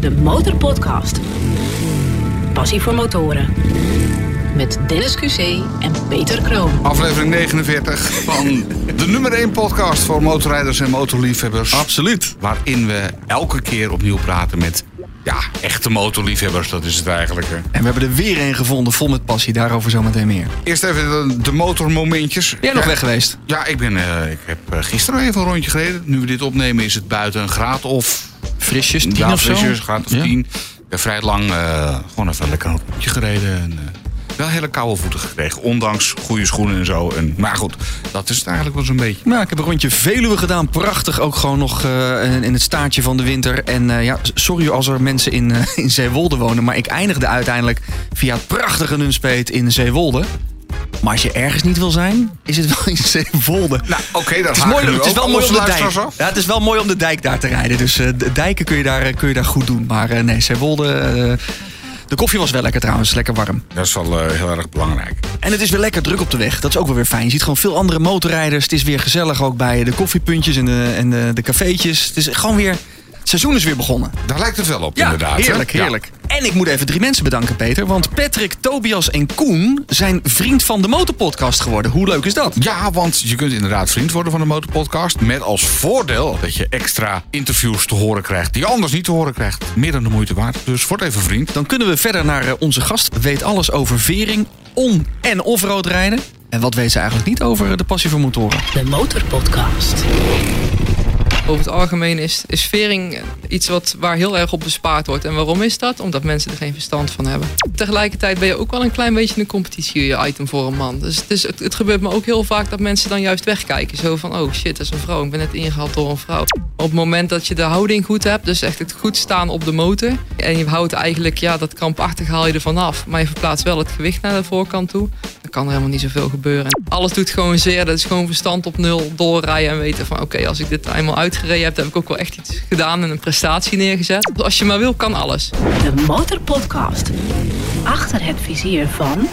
de Motorpodcast. Passie voor motoren. Met Dennis QC en Peter Kroon. Aflevering 49 van de nummer 1 podcast voor motorrijders en motorliefhebbers. Absoluut. Waarin we elke keer opnieuw praten met ja, echte motorliefhebbers, dat is het eigenlijk. hè. En we hebben er weer een gevonden vol met passie. Daarover zometeen meer. Eerst even de, de motormomentjes. Ben jij nog Ja, weg geweest? Ja, ik, ben, eh, ik heb eh, gisteren even een rondje gereden. Nu we dit opnemen is het buiten een graad of... Frisjes, tien ja, of zo? frisjes, graad of Ja. 10. Ik heb vrij lang eh, gewoon even lekker een rondje gereden. En, eh, wel hele koude voeten gekregen, ondanks goede schoenen en zo. En, maar goed, dat is het eigenlijk wel zo'n beetje. Nou, ik heb een rondje Veluwe gedaan. Prachtig. Ook gewoon nog eh, in het staartje van de winter. En ja, sorry als er mensen in, in Zeewolde wonen. Maar ik eindigde uiteindelijk via het prachtige Nunspeet in Zeewolde. Maar als je ergens niet wil zijn, is het wel in Zeewolde. Nou, oké, dat Het is, mooi, het is wel mooi om de dijk. Ja, het is wel mooi om de dijk daar te rijden. Dus eh, de dijken kun je daar, kun je daar goed doen. Maar eh, nee, Zeewolde. eh, de koffie was wel lekker trouwens, lekker warm. Dat is wel eh, heel erg belangrijk. En het is weer lekker druk op de weg. Dat is ook wel weer fijn. Je ziet gewoon veel andere motorrijders. Het is weer gezellig ook bij de koffiepuntjes en de, en de, de cafeetjes. Het is gewoon weer. Het seizoen is weer begonnen. Daar lijkt het wel op, Ja, inderdaad. hè? heerlijk, Ja. En ik moet even drie mensen bedanken, Peter. Want Patrick, Tobias en Koen zijn vriend van de Motorpodcast geworden. Hoe leuk is dat? Ja, want je kunt inderdaad vriend worden van de Motorpodcast. Met als voordeel dat je extra interviews te horen krijgt. Die je anders niet te horen krijgt. Meer dan de moeite waard. Dus word even vriend. Dan kunnen we verder naar eh, onze gast. Weet alles over vering, on- en offroad rijden. En wat weet ze eigenlijk niet over de passie voor motoren? De Motorpodcast. Over het algemeen is, is vering iets wat, waar heel erg op bespaard wordt. En waarom is dat? Omdat mensen er geen verstand van hebben. Tegelijkertijd ben je ook wel een klein beetje een competitie-item voor een man. Dus het, gebeurt me ook heel vaak dat mensen dan juist wegkijken. Zo van, oh shit, dat is een vrouw. Ik ben net ingehaald door een vrouw. Op het moment dat je de houding goed hebt, dus echt het goed staan op de motor. En je houdt eigenlijk, ja, dat krampachtig haal je er vanaf. Maar je verplaatst wel het gewicht naar de voorkant toe. Dan kan er helemaal niet zoveel gebeuren. Alles doet gewoon zeer. Dat is gewoon verstand op nul doorrijden en weten van oké, als ik dit eenmaal uitgereden heb, heb ik ook wel echt iets gedaan en een prestatie neergezet. Als je maar wil, kan alles. De Motorpodcast. Achter het vizier van...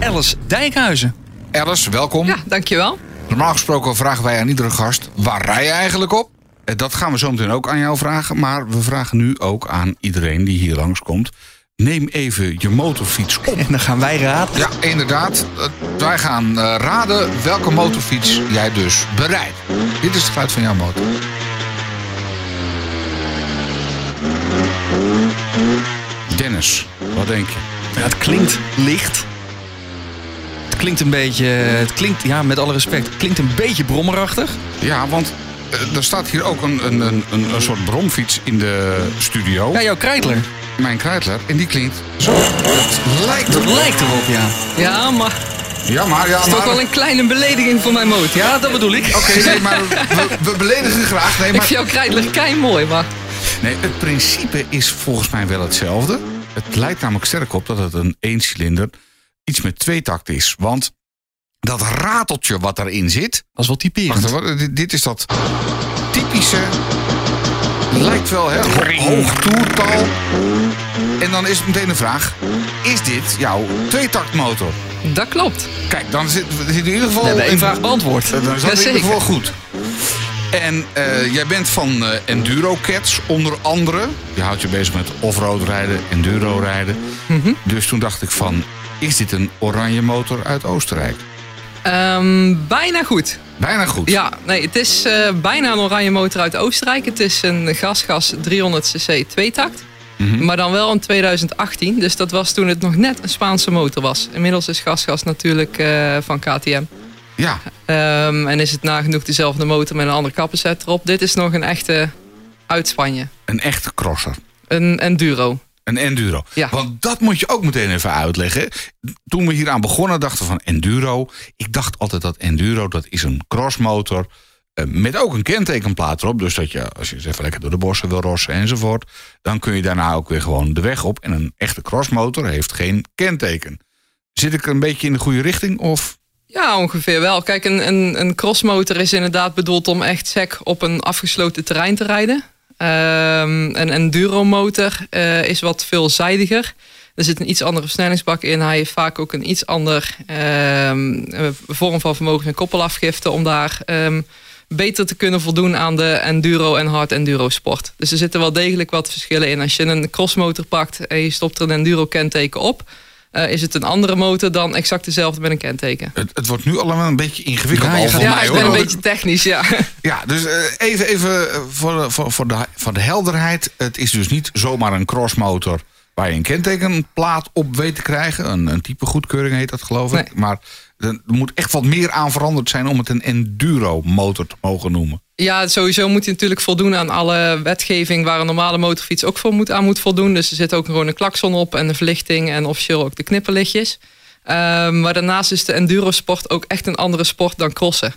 Alice Dijkhuizen. Alice, welkom. Ja, dankjewel. Normaal gesproken vragen wij aan iedere gast... waar rij je eigenlijk op? Eh, Dat gaan we zo meteen ook aan jou vragen. Maar we vragen nu ook aan iedereen die hier langskomt... neem even je motorfiets op. En dan gaan wij raden. Ja, inderdaad. Eh, Wij gaan eh, raden welke motorfiets jij dus berijdt. Dit is het geluid van jouw motor. Dennis, wat denk je? Ja, het klinkt licht. Het klinkt een beetje, het klinkt, ja, met alle respect, het klinkt een beetje brommerachtig. Ja, want eh, er staat hier ook een, een, een, een, een soort bromfiets in de studio. Ja, jouw krijtler. Mijn krijtler. En die klinkt zo. Het lijkt Dat lijkt erop, ja. Ja, maar Ja, maar... Ja, het is toch maar... wel een kleine belediging voor mijn motor. Ja, dat bedoel ik. Oké, nee, maar we, we beledigen graag. Nee, Ik maar... vind jouw krijtler kei mooi, maar Nee, het principe is volgens mij wel hetzelfde. Het lijkt namelijk sterk op dat het een eencilinder iets met twee takt is. Want dat rateltje wat daarin zit... Dat is wel typerend. Wacht even, dit, dit is dat typische... Lijkt wel, hè? ho- Hoog toertal. En dan is het meteen de vraag... Is dit jouw tweetaktmotor? dat klopt. Kijk, dan zit zit in ieder geval... In- vraag beantwoord. dan is dat in ieder geval goed. En eh, jij bent van eh, Enduro Cats onder andere. Je houdt je bezig met offroad rijden, enduro rijden. Mhm. Dus toen dacht ik van, is dit een oranje motor uit Oostenrijk? Ehm, bijna goed. Bijna goed. Ja, nee, het is eh, bijna een oranje motor uit Oostenrijk. Het is een gasgas 300cc tweetakt. Mhm. Maar dan wel in 2018. Dus dat was toen het nog net een Spaanse motor was. Inmiddels is gasgas natuurlijk eh, van KTM. Ja, Ehm, en is het nagenoeg dezelfde motor met een andere kappenset erop. Dit is nog een echte uit Spanje. een echte crosser. Een enduro. Een enduro. Ja. Want dat moet je ook meteen even uitleggen. Toen we hieraan begonnen dachten we van enduro. Ik dacht altijd dat enduro, dat is een crossmotor. eh, Met ook een kentekenplaat erop. Dus dat je, als je eens even lekker door de bossen wil rossen enzovoort. Dan kun je daarna ook weer gewoon de weg op. En een echte crossmotor heeft geen kenteken. Zit ik een beetje in de goede richting? Of Ja, ongeveer wel. Kijk, een, een, een crossmotor is inderdaad bedoeld om echt sec op een afgesloten terrein te rijden. Ehm, een enduromotor eh is wat veelzijdiger. Er zit een iets andere versnellingsbak in. Hij heeft vaak ook een iets ander ehm, eh, vorm van vermogen en koppelafgifte om daar ehm, beter te kunnen voldoen aan de enduro en hard enduro sport. Dus er zitten wel degelijk wat verschillen in. Als je een crossmotor pakt en je stopt er een enduro kenteken op, uh, is het een andere motor dan exact dezelfde met een kenteken. Het, het wordt nu allemaal een beetje ingewikkeld Ja, al mij ik hoor. ben een beetje technisch, ja. Ja, dus eh, even, even eh, voor, voor, voor, de, voor de helderheid. Het is dus niet zomaar een crossmotor waar je een kentekenplaat op weet te krijgen. Een, een type goedkeuring heet dat geloof ik. Nee. Maar er, er moet echt wat meer aan veranderd zijn om het een enduro motor te mogen noemen. Ja, sowieso moet je natuurlijk voldoen aan alle wetgeving waar een normale motorfiets ook voor moet, aan moet voldoen. Dus er zit ook gewoon een klakson op en de verlichting en officieel ook de knipperlichtjes. Ehm, maar daarnaast is de endurosport ook echt een andere sport dan crossen.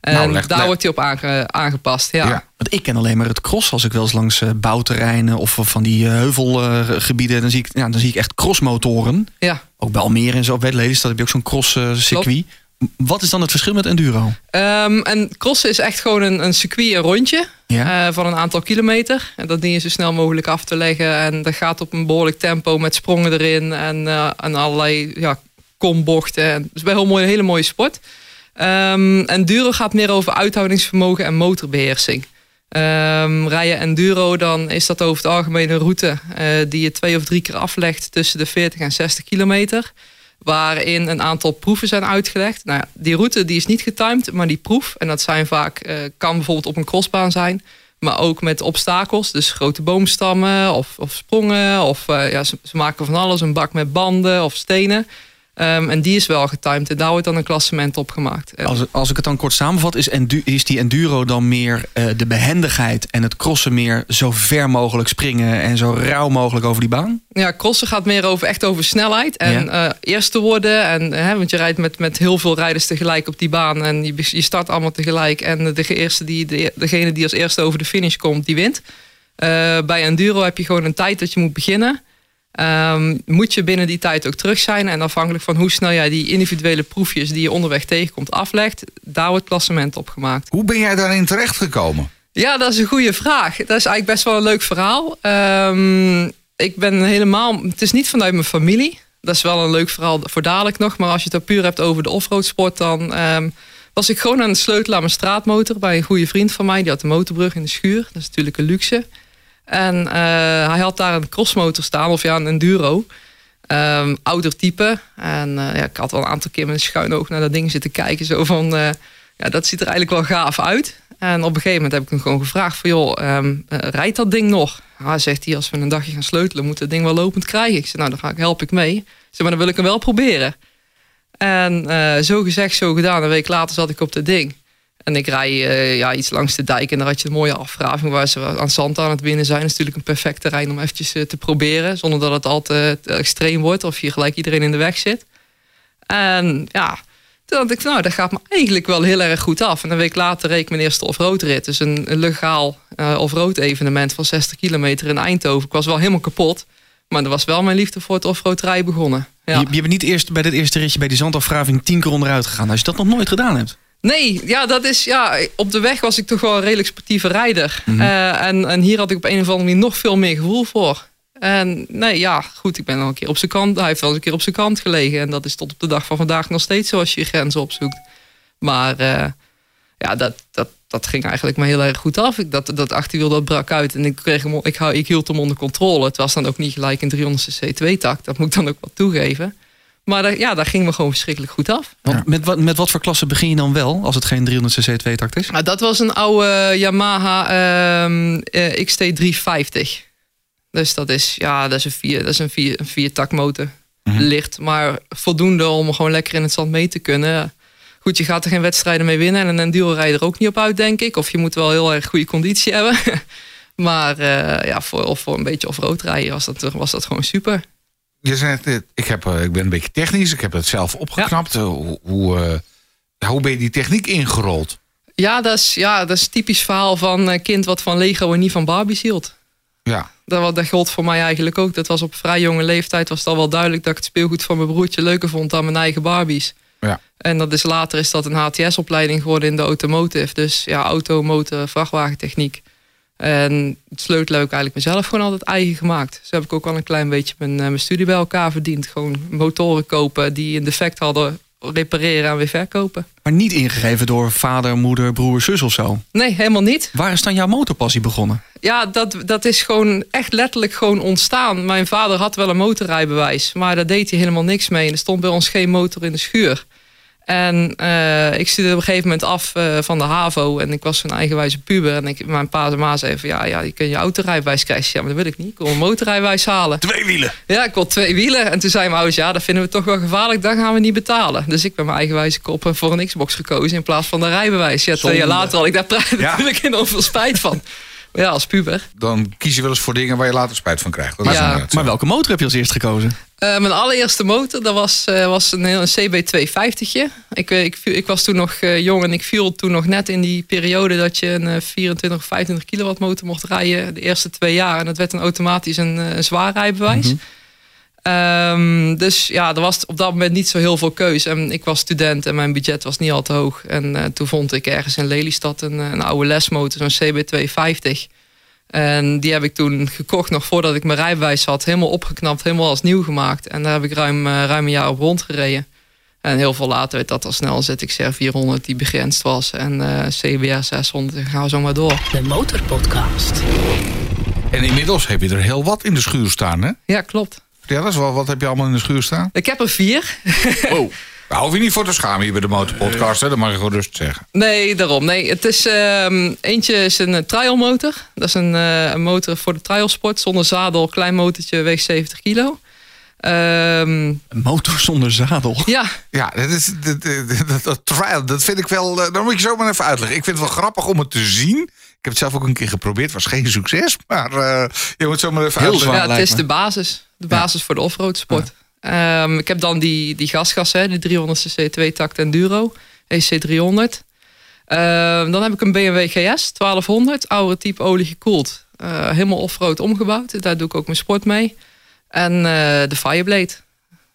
En Nou, leg- daar leg- wordt hij op aange- aangepast. Ja. Ja. Want ik ken alleen maar het cross als ik wel eens langs eh, bouwterreinen of van die eh, heuvelgebieden. dan, zie ik, ja, dan zie ik echt crossmotoren. Ja. Ook bij Almere en zo. Op Lelystad heb je ook zo'n cross eh, circuit. Wat is dan het verschil met enduro? Ehm, en crossen is echt gewoon een, een circuit, een rondje Ja. eh, van een aantal kilometer. En dat dien je zo snel mogelijk af te leggen. En dat gaat op een behoorlijk tempo met sprongen erin en, eh, en allerlei ja, kombochten. En Het is wel een heel mooie, hele mooie sport. Ehm enduro gaat meer over uithoudingsvermogen en motorbeheersing. Ehm rij je enduro, dan is dat over het algemeen een route eh, die je twee of drie keer aflegt tussen de 40 en 60 kilometer. Waarin een aantal proeven zijn uitgelegd. Nou die route die is niet getimed, maar die proef, en dat zijn vaak, eh, kan bijvoorbeeld op een crossbaan zijn, maar ook met obstakels, dus grote boomstammen of, of sprongen. Of eh, ja, ze maken van alles, een bak met banden of stenen. Ehm, en die is wel getimed en daar wordt dan een klassement op gemaakt. En- Als, als ik het dan kort samenvat, is, endu- is die enduro dan meer eh, de behendigheid en het crossen meer zo ver mogelijk springen en zo rauw mogelijk over die baan? Ja, crossen gaat meer over, echt over snelheid en eh eerst te worden. En, hè, want je rijdt met, met heel veel rijders tegelijk op die baan. En je, je start allemaal tegelijk. En de eerste die, de, degene die als eerste over de finish komt, die wint. Eh, bij Enduro heb je gewoon een tijd dat je moet beginnen. Ehm, moet je binnen die tijd ook terug zijn. En afhankelijk van hoe snel jij die individuele proefjes die je onderweg tegenkomt aflegt, daar wordt klassement op gemaakt. Hoe ben jij daarin terechtgekomen? Ja, dat is een goede vraag. Dat is eigenlijk best wel een leuk verhaal. Ehm, ik ben helemaal. Het is niet vanuit mijn familie. Dat is wel een leuk verhaal voor dadelijk nog. Maar als je het puur hebt over de offroad sport, dan ehm, was ik gewoon aan het sleutelen aan mijn straatmotor bij een goede vriend van mij. Die had een motorbrug in de schuur. Dat is natuurlijk een luxe. En eh, hij had daar een crossmotor staan, of ja, een enduro. Ehm, ouder type. En eh, ja, ik had wel een aantal keer met een schuin oog naar dat ding zitten kijken. Zo van, eh, ja, dat ziet er eigenlijk wel gaaf uit. En op een gegeven moment heb ik hem gewoon gevraagd van... joh, ehm, eh, rijdt dat ding nog? Ja, zegt hij, als we een dagje gaan sleutelen... moet dat ding wel lopend krijgen. Ik zei, nou, dan ga ik, help ik mee. Zei, maar dan wil ik hem wel proberen. En zo gezegd, zo gedaan. Een week later zat ik op dat ding. En ik rij eh, ja, iets langs de dijk. En daar had je een mooie afgraving waar ze aan zand aan het winnen zijn. Dat is natuurlijk een perfect terrein om eventjes eh, te proberen. Zonder dat het al te, te extreem wordt. Of je gelijk iedereen in de weg zit. En ja, toen dacht ik, nou, dat gaat me eigenlijk wel heel erg goed af. En een week later reed ik mijn eerste offroad rit. Dus een, legaal eh offroad evenement van 60 kilometer in Eindhoven. Ik was wel helemaal kapot. Maar er was wel mijn liefde voor het offroad rijden begonnen. Ja. Je, bent niet eerst bij dat eerste ritje bij die zandafgraving tien keer onderuit gegaan. Als je dat nog nooit gedaan hebt. Nee, ja, dat is, ja, op de weg was ik toch wel een redelijk sportieve rijder. Mhm. Eh, en, en hier had ik op een of andere manier nog veel meer gevoel voor. En nee, ja, goed, ik ben al een keer op zijn kant. Hij heeft wel eens een keer op zijn kant gelegen. En dat is tot op de dag van vandaag nog steeds zo als je je grenzen opzoekt. Maar eh, ja, dat, dat, dat ging eigenlijk me heel erg goed af. Ik, dat, dat achterwiel dat brak uit en ik, kreeg hem, ik, hou, ik hield hem onder controle. Het was dan ook niet gelijk een 300 cc 2-takt. Dat moet ik dan ook wel toegeven. Maar dat, ja, daar ging me gewoon verschrikkelijk goed af. Want met, wat, met wat voor klasse begin je dan wel als het geen 300 cc 2-takt is? Nou, dat was een oude Yamaha ehm, eh, XT350. Dus dat is, ja, dat is een, vier, dat is een, vier, een viertakmotor. Mhm. Licht, maar voldoende om gewoon lekker in het zand mee te kunnen. Goed, je gaat er geen wedstrijden mee winnen. En een enduro rijdt er ook niet op uit, denk ik. Of je moet wel heel erg goede conditie hebben. maar eh, ja, voor, of voor een beetje off-road rijden was dat, was dat gewoon super. Je zegt, ik, heb, eh, ik ben een beetje technisch, ik heb het zelf opgeknapt. Eh, Hoe, hoe, eh, hoe ben je die techniek ingerold? Ja, dat is, ja, dat is een typisch verhaal van een kind wat van Lego en niet van Barbies hield. Ja, Dat, dat gold voor mij eigenlijk ook. Dat was op vrij jonge leeftijd was het al wel duidelijk dat ik het speelgoed van mijn broertje leuker vond dan mijn eigen Barbies. Ja. En dat is later is dat een HTS-opleiding geworden in de automotive. Dus ja, auto, motor, vrachtwagentechniek. En het sleutel heb ik eigenlijk mezelf gewoon altijd eigen gemaakt. Zo heb ik ook al een klein beetje mijn, eh, mijn studie bij elkaar verdiend. Gewoon motoren kopen die een defect hadden repareren en weer verkopen. Maar niet ingegeven door vader, moeder, broer, zus of zo. Nee, helemaal niet. Waar is dan jouw motorpassie begonnen? Ja, dat, dat is gewoon echt letterlijk gewoon ontstaan. Mijn vader had wel een motorrijbewijs, maar daar deed hij helemaal niks mee. En er stond bij ons geen motor in de schuur. En uh, ik studeerde op een gegeven moment af uh, van de HAVO. En ik was zo'n eigenwijze puber. En ik, mijn pa en ma zeiden van... Ja, ja, je kunt je autorijbewijs krijgen. Ja, maar dat wil ik niet. Ik wil een motorrijbewijs halen. Twee wielen? Ja, ik wil twee wielen. En toen zei mijn ouders... Ja, dat vinden we toch wel gevaarlijk. Dan gaan we niet betalen. Dus ik ben mijn eigenwijze kop voor een Xbox gekozen... in plaats van de rijbewijs. Ja, twee jaar later al. Ik daar ja. natuurlijk enorm veel spijt van. Maar ja, als puber. Dan kies je wel eens voor dingen waar je later spijt van krijgt. Maar, ja. maar welke motor heb je als eerst gekozen? Uh, mijn allereerste motor, dat was, uh, was een, een CB250. Ik, ik, ik was toen nog uh, jong en ik viel toen nog net in die periode dat je een 24 of 25 kilowatt motor mocht rijden. De eerste twee jaar. En dat werd dan automatisch een, een zwaar rijbewijs. Mm -hmm. um, dus ja, er was op dat moment niet zo heel veel keus. En ik was student en mijn budget was niet al te hoog. En toen vond ik ergens in Lelystad een, een oude lesmotor, zo'n CB250. En die heb ik toen gekocht nog voordat ik mijn rijbewijs had. Helemaal opgeknapt, helemaal als nieuw gemaakt. En daar heb ik ruim, uh, ruim een jaar op rondgereden. En heel veel later werd dat al snel ZXR 400 die begrensd was. En uh, CBR 600, en gaan we zo maar door. De Motorpodcast. En inmiddels heb je er heel wat in de schuur staan, hè? Ja, klopt. Ja, dat is wel, wat heb je allemaal in de schuur staan? Ik heb er vier. Oh. Daar hoef je niet voor te schamen hier bij de Motorpodcast. Hè? Dat mag je gewoon rustig zeggen. Nee, daarom. Nee, het is, uh, eentje is een trialmotor. Dat is een, uh, een, motor voor de trialsport. Zonder zadel, klein motortje, weegt 70 kilo. Um, een motor zonder zadel? Ja. Ja, dat, is, dat, dat, dat, trial, dat vind ik wel... Uh, dan moet je zo maar even uitleggen. Ik vind het wel grappig om het te zien. Ik heb het zelf ook een keer geprobeerd. was geen succes. Maar uh, je moet zo maar even Heel uitleggen. Ja, het is de basis. De basis ja. voor de offroad sport. Ja. Um, ik heb dan die, die gasgas, hè, de 300cc 2-takt Enduro, EC300. Um, dan heb ik een BMW GS 1200, oude type olie gekoeld. Uh, helemaal offroad omgebouwd. Daar doe ik ook mijn sport mee. En uh, de Fireblade.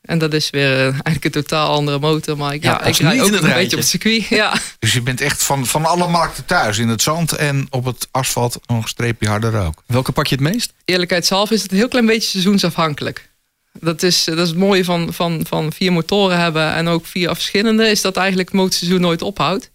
En dat is weer uh, eigenlijk een totaal andere motor. Maar ik, ja, ja ik rijd ook een rijtje. beetje op het circuit. Ja. Dus je bent echt van, van alle markten thuis. In het zand en op het asfalt nog een streepje harder ook. Welke pak je het meest? Eerlijkheidshalve is het een heel klein beetje seizoensafhankelijk. Dat is, dat is het mooie van, van, van vier motoren hebben en ook vier verschillende, is dat eigenlijk het motorseizoen nooit ophoudt.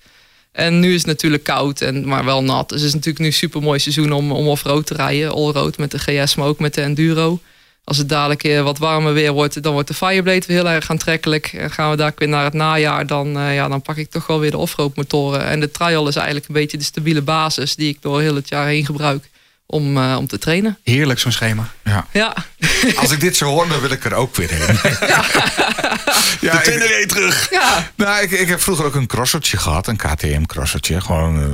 En nu is het natuurlijk koud, en, maar wel nat. Dus het is natuurlijk nu super mooi seizoen om, om off-road te rijden. All-road met de GS, maar ook met de Enduro. Als het dadelijk wat warmer weer wordt, dan wordt de Fireblade weer heel erg aantrekkelijk. En gaan we daar weer naar het najaar, dan, uh, ja, dan pak ik toch wel weer de off-road motoren. En de trial is eigenlijk een beetje de stabiele basis die ik door heel het jaar heen gebruik om, uh, om te trainen. Heerlijk zo'n schema. Ja. ja. Als ik dit zo hoor, dan wil ik er ook weer heen. Ja. ja de terug. Ja. Nou, ik, ik heb vroeger ook een crossertje gehad, een KTM crossertje. Gewoon uh,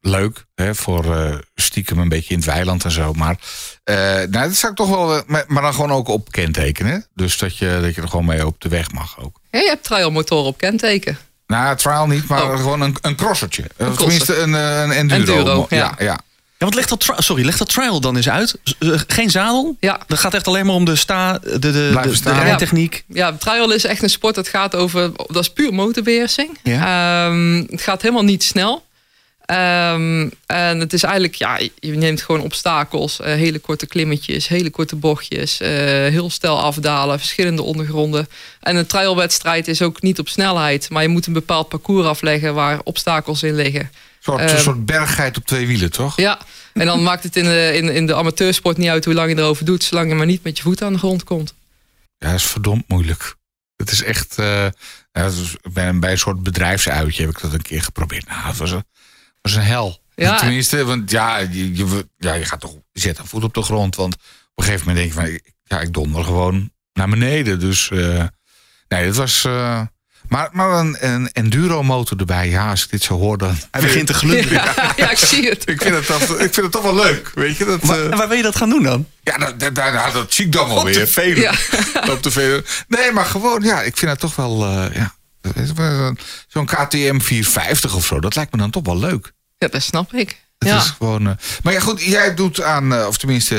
leuk, hè, voor uh, stiekem een beetje in het weiland en zo. Maar nou, dat zou ik toch wel, maar, maar dan gewoon ook op kentekenen. Dus dat je, dat je er gewoon mee op de weg mag ook. Ja, je hebt trialmotoren op kenteken. Nou, trial niet, maar oh. gewoon een, een crossertje. Een tenminste een, een enduro. enduro ja. ja, ja. Ja, want leg dat, sorry, leg dat trial dan eens uit. Geen zadel? Ja. Dat gaat echt alleen maar om de, sta, de, de, de, de rijtechniek. Ja. ja, trial is echt een sport dat gaat over... Dat is puur motorbeheersing. Ja. Um, het gaat helemaal niet snel. Um, en het is eigenlijk, ja, je neemt gewoon obstakels, uh, hele korte klimmetjes, hele korte bochtjes, uh, heel snel afdalen, verschillende ondergronden. En een trialwedstrijd is ook niet op snelheid, maar je moet een bepaald parcours afleggen waar obstakels in liggen. Soort, een soort berggeit op twee wielen, toch? Ja, en dan maakt het in de, in, in de amateursport niet uit hoe lang je erover doet, zolang je maar niet met je voet aan de grond komt. Ja, dat is verdomd moeilijk. Het is echt. Uh, ja, bij, bij een soort bedrijfsuitje heb ik dat een keer geprobeerd. Nou, het was een, was een hel. Ja. Tenminste, want ja je, je, ja, je gaat toch. Je zet een voet op de grond. Want op een gegeven moment denk je van. Ja, ik donder gewoon naar beneden. Dus. Uh, nee, het was. Uh, maar, maar een, een enduro-motor erbij, ja, als ik dit zo hoor, dan... Hij begint te glunderen. ja. ja, ik zie het. ik, vind het toch, ik vind het toch wel leuk, weet je. Dat, maar, uh, en waar wil je dat gaan doen dan? Ja, dat, dat, dat, dat zie ik dan wel weer. Velen. Ja. Op velen. Nee, maar gewoon, ja, ik vind het toch wel... Uh, ja, Zo'n KTM 450 of zo, dat lijkt me dan toch wel leuk. Ja, dat snap ik. Het ja. is gewoon... Uh, maar ja, goed, jij doet aan... of tenminste,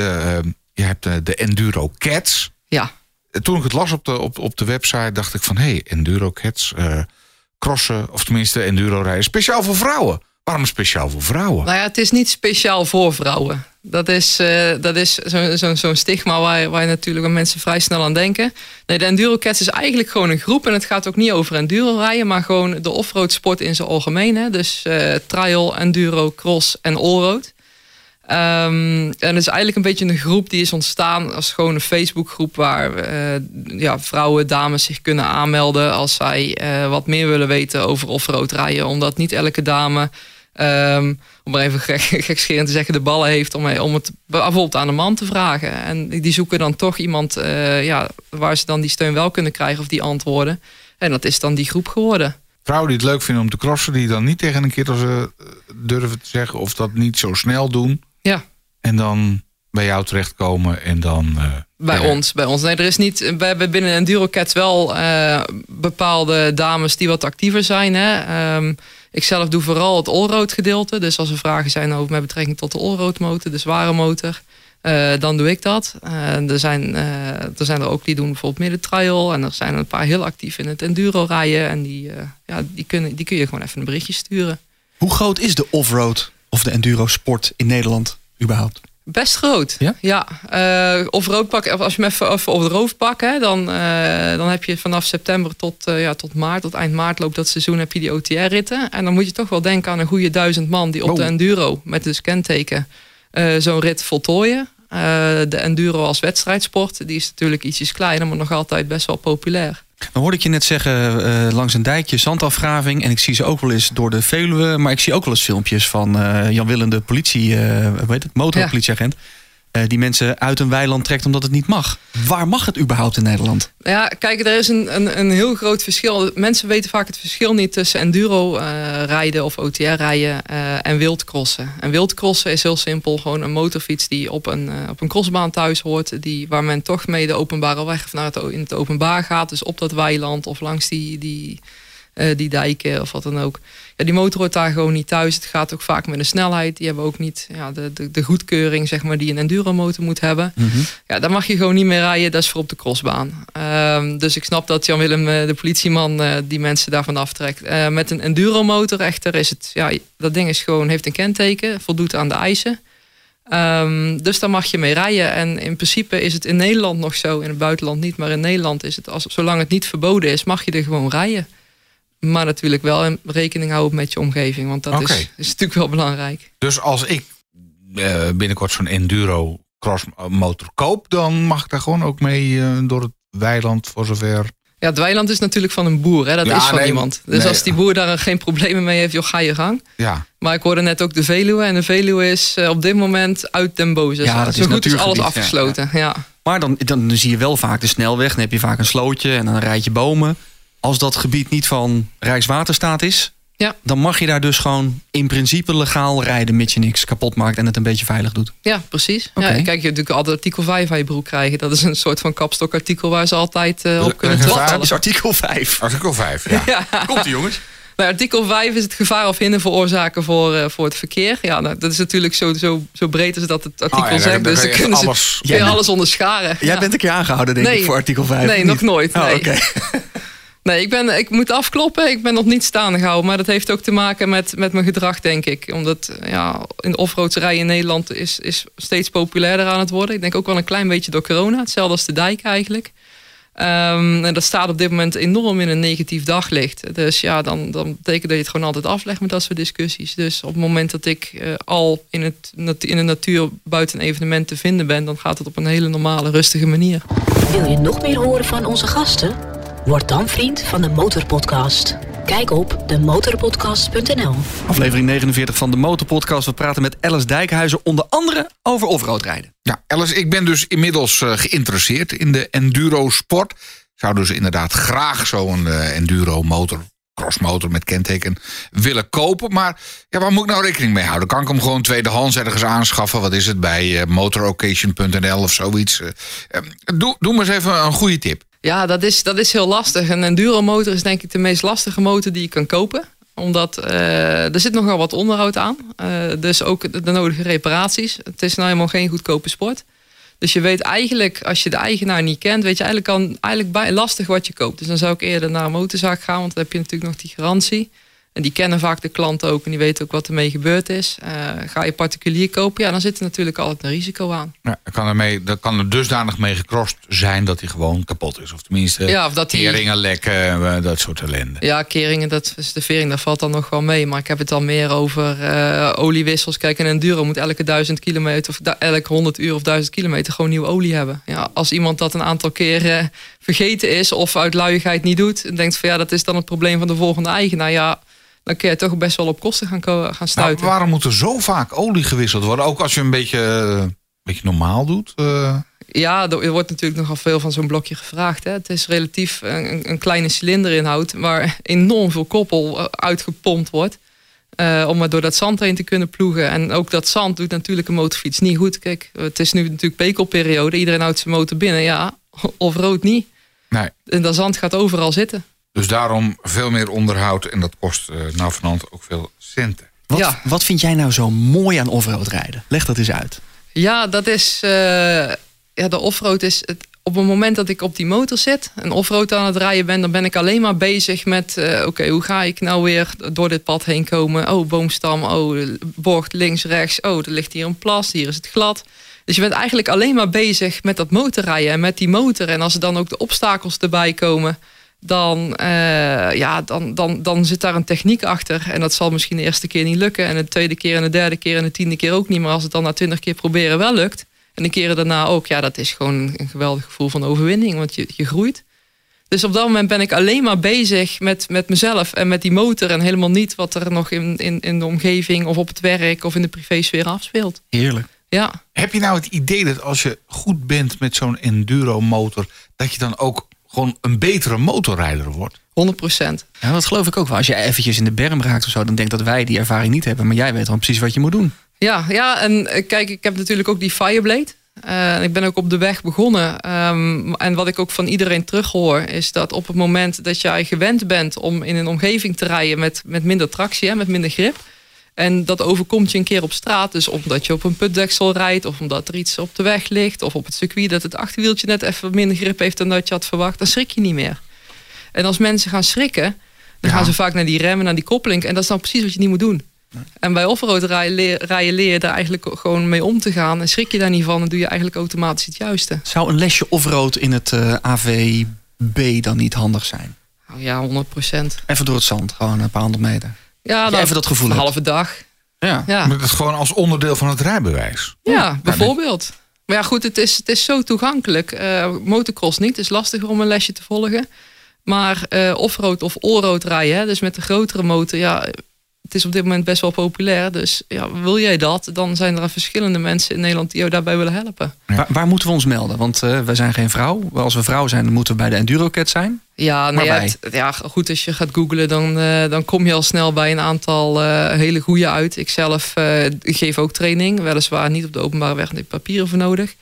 je hebt de Enduro Cats. Ja toen ik het las op de, op, op de website, dacht ik van... hé, hey, Enduro Cats, uh, crossen, of tenminste enduro rijden... speciaal voor vrouwen. Waarom speciaal voor vrouwen? Nou ja, het is niet speciaal voor vrouwen. Dat is, uh, dat is zo'n zo, zo stigma waar, waar natuurlijk mensen vrij snel aan denken. Nee, de Enduro Cats is eigenlijk gewoon een groep. En het gaat ook niet over enduro rijden, maar gewoon de offroad sport in zijn algemeen. Hè? Dus uh, trial, enduro, cross en allroad. Um, en het is eigenlijk een beetje een groep die is ontstaan als gewoon een Facebookgroep waar uh, ja, vrouwen, dames zich kunnen aanmelden als zij uh, wat meer willen weten over offroad rijden. Omdat niet elke dame, um, om maar even gek, gekscherend te zeggen, de ballen heeft om, om het bijvoorbeeld aan een man te vragen. En die zoeken dan toch iemand uh, ja, waar ze dan die steun wel kunnen krijgen of die antwoorden. En dat is dan die groep geworden. Vrouwen die het leuk vinden om te crossen, die dan niet tegen een kerel durven te zeggen of dat niet zo snel doen. Ja. En dan bij jou terechtkomen en dan... Uh, bij ja. ons, bij ons. Nee, er is niet... We hebben binnen Enduro Cats wel uh, bepaalde dames die wat actiever zijn. Hè? Um, ik zelf doe vooral het allroad gedeelte. Dus als er vragen zijn over met betrekking tot de allroad motor, de zware motor... Uh, dan doe ik dat. er, zijn, er zijn er ook die doen bijvoorbeeld midden trial. En er zijn er een paar heel actief in het enduro rijden. En die, ja, die, kunnen, die kun je gewoon even een berichtje sturen. Hoe groot is de offroad of de enduro sport in Nederland überhaupt? Best groot. Ja? ja. Uh, of roodpak, als je hem even, even op het roof pakt, hè, dan, uh, dan heb je vanaf september tot, uh, ja, tot maart, tot eind maart loopt dat seizoen, heb je die OTR-ritten. En dan moet je toch wel denken aan een goede duizend man die op Oh. de enduro met dus kenteken zo'n rit voltooien. de enduro als wedstrijdsport, die is natuurlijk ietsjes kleiner, maar nog altijd best wel populair. Dan hoorde ik je net zeggen, uh, langs een dijkje zandafgraving. En ik zie ze ook wel eens door de Veluwe. Maar ik zie ook wel eens filmpjes van uh, Jan Willem, de politie, weet het, motorpolitieagent. Die mensen uit een weiland trekt omdat het niet mag. Waar mag het überhaupt in Nederland? Ja, kijk, er is een, een, een heel groot verschil. Mensen weten vaak het verschil niet tussen enduro rijden of OTR rijden en wildcrossen. En wildcrossen is heel simpel. Gewoon een motorfiets die op een, op een crossbaan thuis hoort. Die, waar men toch mee de openbare weg of naar het, in het openbaar gaat. Dus op dat weiland of langs die, die, uh, die dijken of wat dan ook. Ja, die motor hoort daar gewoon niet thuis. Het gaat ook vaak met een snelheid. Die hebben ook niet ja, de, de, de goedkeuring zeg maar, die een enduromotor moet hebben. Mm -hmm. Ja, daar mag je gewoon niet meer rijden. Dat is voor op de crossbaan. Uh, dus ik snap dat Jan-Willem, de politieman, uh, die mensen daarvan aftrekt. Uh, met een enduromotor echter is het... Ja, dat ding is gewoon, heeft een kenteken. Voldoet aan de eisen. Um, dus daar mag je mee rijden. En in principe is het in Nederland nog zo. In het buitenland niet. Maar in Nederland is het, als, zolang het niet verboden is, mag je er gewoon rijden. Maar natuurlijk wel rekening houden met je omgeving. Want dat okay. is, is natuurlijk wel belangrijk. Dus als ik uh, binnenkort zo'n enduro crossmotor koop... dan mag ik daar gewoon ook mee uh, door het weiland voor zover... Ja, het weiland is natuurlijk van een boer. Hè? Dat Ja, is van nee, iemand. Dus nee. als die boer daar geen problemen mee heeft, joh, ga je gang. Ja, Maar ik hoorde net ook de Veluwe. En de Veluwe is eh, op dit moment uit den boze. Ja, dat Zo is goed is alles ja, afgesloten. Ja, Maar dan, dan zie je wel vaak de snelweg. Dan heb je vaak een slootje en dan een rijtje bomen. Als dat gebied niet van Rijkswaterstaat is... Ja. dan mag je daar dus gewoon in principe legaal rijden... mits je niks kapot maakt en het een beetje veilig doet. ja precies. Oké. Ja, kijk, je hebt natuurlijk altijd artikel 5 aan je broek krijgen. Dat is een soort van kapstokartikel waar ze altijd eh, op kunnen trappen. Dat is artikel 5. artikel 5. Ja. Ja. Komt-ie jongens. Bij artikel 5 is het gevaar of hinder veroorzaken voor, eh, voor het verkeer. Ja, nou, dat is natuurlijk zo, zo, zo breed als dat het artikel Oh ja, zegt. dus kan dan je kunnen ze alles- kun je Jij- alles onderscharen. Jij Ja. bent een keer aangehouden denk Nee. ik voor artikel 5. Nee, nog niet? nooit, Oh, nee. oké. Nee, ik, ben, ik moet afkloppen. Ik ben nog niet staande gehouden. Maar dat heeft ook te maken met, met mijn gedrag, denk ik. Omdat ja, in de offroadserij in Nederland is, is steeds populairder aan het worden. Ik denk ook wel een klein beetje door corona. Hetzelfde als de dijk eigenlijk. Ehm, en dat staat op dit moment enorm in een negatief daglicht. Dus ja, dan, dan betekent dat je het gewoon altijd aflegt met dat soort discussies. Dus op het moment dat ik eh, al in, het, in de natuur buiten evenement te vinden ben... dan gaat het op een hele normale, rustige manier. Wil je nog meer horen van onze gasten? Word dan vriend van de Motorpodcast. Kijk op demotorpodcast.nl. Aflevering 49 van de Motorpodcast. We praten met Alice Dijkhuizen onder andere over offroadrijden. Ja, Alice, ik ben dus inmiddels eh, geïnteresseerd in de enduro-sport. Ik zou dus inderdaad graag zo'n eh, enduro-motor, crossmotor met kenteken willen kopen. Maar ja, waar moet ik nou rekening mee houden? Kan ik hem gewoon tweedehands ergens aanschaffen? Wat is het bij eh, motoroccasion.nl of zoiets? Doe, doe maar eens even een goede tip. Ja, dat is, dat is heel lastig. Een enduromotor is denk ik de meest lastige motor die je kan kopen. Omdat eh, er zit nogal wat onderhoud aan. Eh, dus ook de, de nodige reparaties. Het is nou helemaal geen goedkope sport. Dus je weet eigenlijk, als je de eigenaar niet kent, weet je eigenlijk, al, eigenlijk bij, lastig wat je koopt. Dus dan zou ik eerder naar een motorzaak gaan, want dan heb je natuurlijk nog die garantie. En die kennen vaak de klant ook en die weten ook wat ermee gebeurd is. Uh, ga je particulier kopen, ja, dan zit er natuurlijk altijd een risico aan. Ja, kan, ermee, dan kan er dusdanig mee gecrossed zijn dat hij gewoon kapot is. Of tenminste, ja, of dat die... keringen lekken, dat soort ellende. Ja, keringen, dat is de vering, daar valt dan nog wel mee. Maar ik heb het dan meer over uh, oliewissels. Kijk, een enduro moet elke duizend kilometer of elke 100 uur of duizend kilometer gewoon nieuwe olie hebben. Ja, als iemand dat een aantal keren vergeten is of uit luiigheid niet doet en denkt van ja, dat is dan het probleem van de volgende eigenaar. Ja, dan kun je toch best wel op kosten gaan, gaan nou, stuiten. Nou, waarom moet er zo vaak olie gewisseld worden? Ook als je een beetje, een beetje normaal doet? Uh... Ja, er wordt natuurlijk nogal veel van zo'n blokje gevraagd. Hè. Het is relatief een, een kleine cilinderinhoud waar enorm veel koppel eh, uitgepompt wordt. Uh, om maar door dat zand heen te kunnen ploegen. En ook dat zand doet natuurlijk een motorfiets niet goed. Kijk, het is nu natuurlijk pekelperiode. Iedereen houdt zijn motor binnen. Ja, of rood niet. Nee. En dat zand gaat overal zitten. Dus daarom veel meer onderhoud. En dat kost uh, nou vanand ook veel centen. Wat, Ja. wat vind jij nou zo mooi aan offroad rijden? Leg dat eens uit. Ja, dat is. eh, ja, de offroad is. Het, op het moment dat ik op die motor zit en offroad aan het rijden ben, dan ben ik alleen maar bezig met: eh, oké, hoe ga ik nou weer door dit pad heen komen? Oh, boomstam. Oh, bocht links, rechts. Oh, er ligt hier een plas. Hier is het glad. Dus je bent eigenlijk alleen maar bezig met dat motorrijden en met die motor. En als er dan ook de obstakels erbij komen, dan, eh, ja, dan, dan, dan zit daar een techniek achter. En dat zal misschien de eerste keer niet lukken. En de tweede keer en de derde keer en de tiende keer ook niet. Maar als het dan na twintig keer proberen wel lukt. En de keren daarna ook. Ja, dat is gewoon een geweldig gevoel van overwinning. Want je, je groeit. Dus op dat moment ben ik alleen maar bezig met, met mezelf en met die motor. En helemaal niet wat er nog in, in, in de omgeving of op het werk of in de privésfeer afspeelt. Heerlijk. Ja, Heb je nou het idee dat als je goed bent met zo'n enduro motor, dat je dan ook gewoon een betere motorrijder wordt? 100 procent. Ja, dat geloof ik ook wel. Als je eventjes in de berm raakt of zo, dan denk ik dat wij die ervaring niet hebben. Maar jij weet dan precies wat je moet doen. Ja, ja, en eh, kijk, ik heb natuurlijk ook die Fireblade. Eh, ik ben ook op de weg begonnen. Ehm, en wat ik ook van iedereen terughoor, is dat op het moment dat jij gewend bent om in een omgeving te rijden met, met minder tractie, hè, met minder grip. En dat overkomt je een keer op straat. Dus omdat je op een putdeksel rijdt, of omdat er iets op de weg ligt, of op het circuit dat het achterwieltje net even minder grip heeft dan dat je had verwacht, dan schrik je niet meer. En als mensen gaan schrikken, dan Ja. gaan ze vaak naar die remmen, naar die koppeling. En dat is dan precies wat je niet moet doen. En bij offroad rijden leer, rijden leer je daar eigenlijk gewoon mee om te gaan. En schrik je daar niet van, dan doe je eigenlijk automatisch het juiste. Zou een lesje offroad in het eh, AVB dan niet handig zijn? Nou ja, 100 procent. Even door het zand, gewoon een paar honderd meter. Ja, je even dat gevoel een hebt. halve dag. Ja. Ja, Maar dat is gewoon als onderdeel van het rijbewijs. ja bijvoorbeeld. Maar ja, goed, het is, het is zo toegankelijk. Eh, motocross niet, het is lastiger om een lesje te volgen. Maar eh offroad of allroad rijden, hè, dus met de grotere motor, ja, het is op dit moment best wel populair. Dus ja, wil jij dat, dan zijn er verschillende mensen in Nederland die jou daarbij willen helpen. Waar, waar moeten we ons melden? Want eh wij zijn geen vrouw. Als we vrouw zijn, dan moeten we bij de Endurocat zijn. Ja, nee, het- ja, goed, als je gaat googlen, dan, eh, dan kom je al snel bij een aantal eh, hele goede uit. Ik zelf geef ook training, weliswaar niet op de openbare weg, daar heb papieren voor nodig.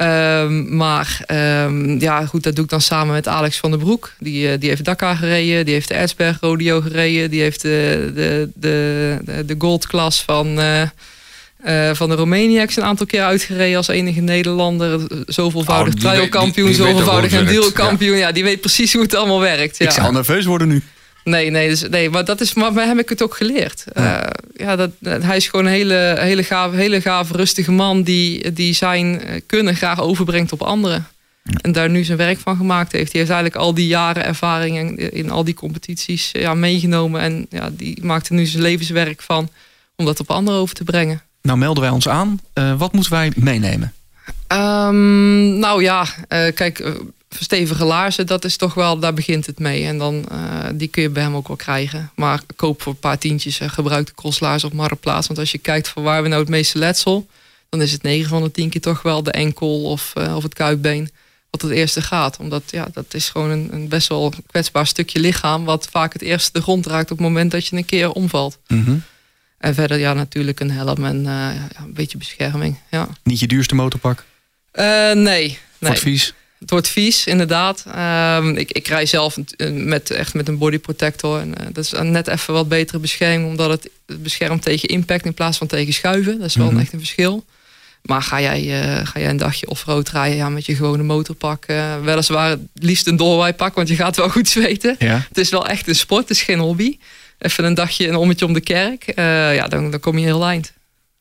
Ehm, maar ehm, ja, goed, dat doe ik dan samen met Alex van der Broek. Die, eh, die heeft Dakar gereden, die heeft de Erzberg Rodeo gereden, die heeft de, de, de, de, de goldklas van, eh eh, van de Romaniacs een aantal keer uitgereden als enige Nederlander. Zoveelvoudig Oh, ook zoveelvoudig enduro-kampioen. Ja. die weet precies hoe het allemaal werkt. Ja. Ik zou nerveus worden nu. Nee, nee, dus, nee, maar dat is, maar bij hem heb ik het ook geleerd. Ja, ja dat, dat- hij is gewoon een hele, hele, gave, hele gave, rustige man die, die zijn eh, kunnen graag overbrengt op anderen. En daar nu zijn werk van gemaakt heeft. Die heeft eigenlijk al die jaren ervaring in, in al die competities eh, ja, meegenomen. En ja, die maakt er nu zijn levenswerk van om dat op anderen over te brengen. Nou melden wij ons aan. Eh, wat moeten wij meenemen? Ehm, nou ja, eh, kijk, eh, stevige laarzen, dat is toch wel, daar begint het mee. En dan, eh, die kun je bij hem ook wel krijgen. Maar koop voor een paar tientjes en gebruik de crosslaars op marktplaats. Want als je kijkt van waar we nou het meeste letsel, dan is het 9 van de 10 keer toch wel de enkel of, eh, of het kuitbeen wat het eerste gaat. Omdat ja, dat is gewoon een, een best wel kwetsbaar stukje lichaam, wat vaak het eerste de grond raakt op het moment dat je een keer omvalt. Mhm. En verder ja, natuurlijk een helm en eh, ja, een beetje bescherming. Ja. Niet je duurste motorpak. Eh, nee, nee. Wordt vies. Het wordt vies, inderdaad. Ehm, ik, ik rij zelf met, echt met een body protector. En, eh, dat is net even wat betere bescherming, omdat het beschermt tegen impact in plaats van tegen schuiven. Dat is wel Mhm. echt een verschil. Maar ga jij, eh, ga jij een dagje offroad rijden ja, met je gewone motorpak? eh, weliswaar het liefst een doorwaaipak, want je gaat wel goed zweten. Ja. Het is wel echt een sport, het is geen hobby. even een dagje een ommetje om de kerk. eh, ja, dan, dan kom je heel eind.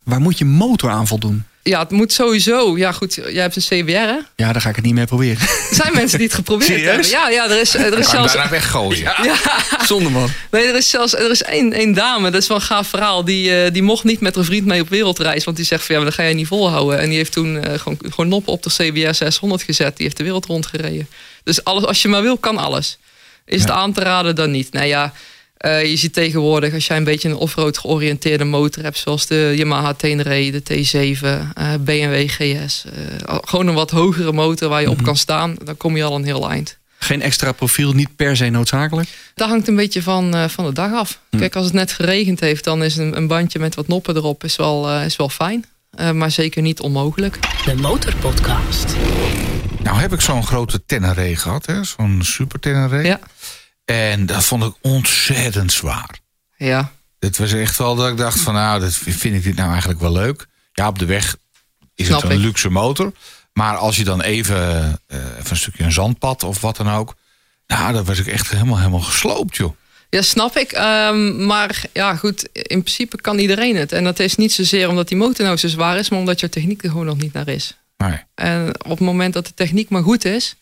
Waar moet je motor aan voldoen? Ja, het moet sowieso. Ja, goed, jij hebt een CBR, hè? Ja, daar ga ik het niet mee proberen. Er zijn mensen die het geprobeerd Serieus? hebben. Ja, ja, er is, er is zelfs daarna weggooien. Zonde man. Nee, er is zelfs er is één, één dame, dat is wel een gaaf verhaal. Die, eh, die mocht niet met haar vriend mee op wereldreis. Want die zegt van ja, maar dat ga je niet volhouden. En die heeft toen eh, gewoon, gewoon noppen op de CBR 600 gezet. Die heeft de wereld rondgereden. Dus alles, als je maar wil, kan alles. Is het aan te raden, dan niet. Nou ja, eh, je ziet tegenwoordig, als jij een beetje een offroad georiënteerde motor hebt, zoals de Yamaha Tenere, de T7, eh, BMW GS. eh, gewoon een wat hogere motor waar je op kan staan, dan kom je al een heel eind. Geen extra profiel, niet per se noodzakelijk. Dat hangt een beetje van, eh, van de dag af. Hm. Kijk, als het net geregend heeft, dan is een, een bandje met wat noppen erop is wel, eh, is wel fijn. Eh, maar zeker niet onmogelijk. De Motorpodcast. Nou heb ik zo'n grote Tenere gehad, hè? zo'n super Tenere. Ja. En dat vond ik ontzettend zwaar. Ja, Het was echt wel dat ik dacht van nou, dat vind ik dit nou eigenlijk wel leuk. Ja, op de weg is Snap het een ik. luxe motor. Maar als je dan even, even een stukje een zandpad of wat dan ook. Nou, dan was ik echt helemaal, helemaal gesloopt, joh. ja snap ik. Ehm, maar ja, goed, in principe kan iedereen het. En dat is niet zozeer omdat die motor nou zo zwaar is, maar omdat je techniek er gewoon nog niet naar is. Nee. En op het moment dat de techniek maar goed is,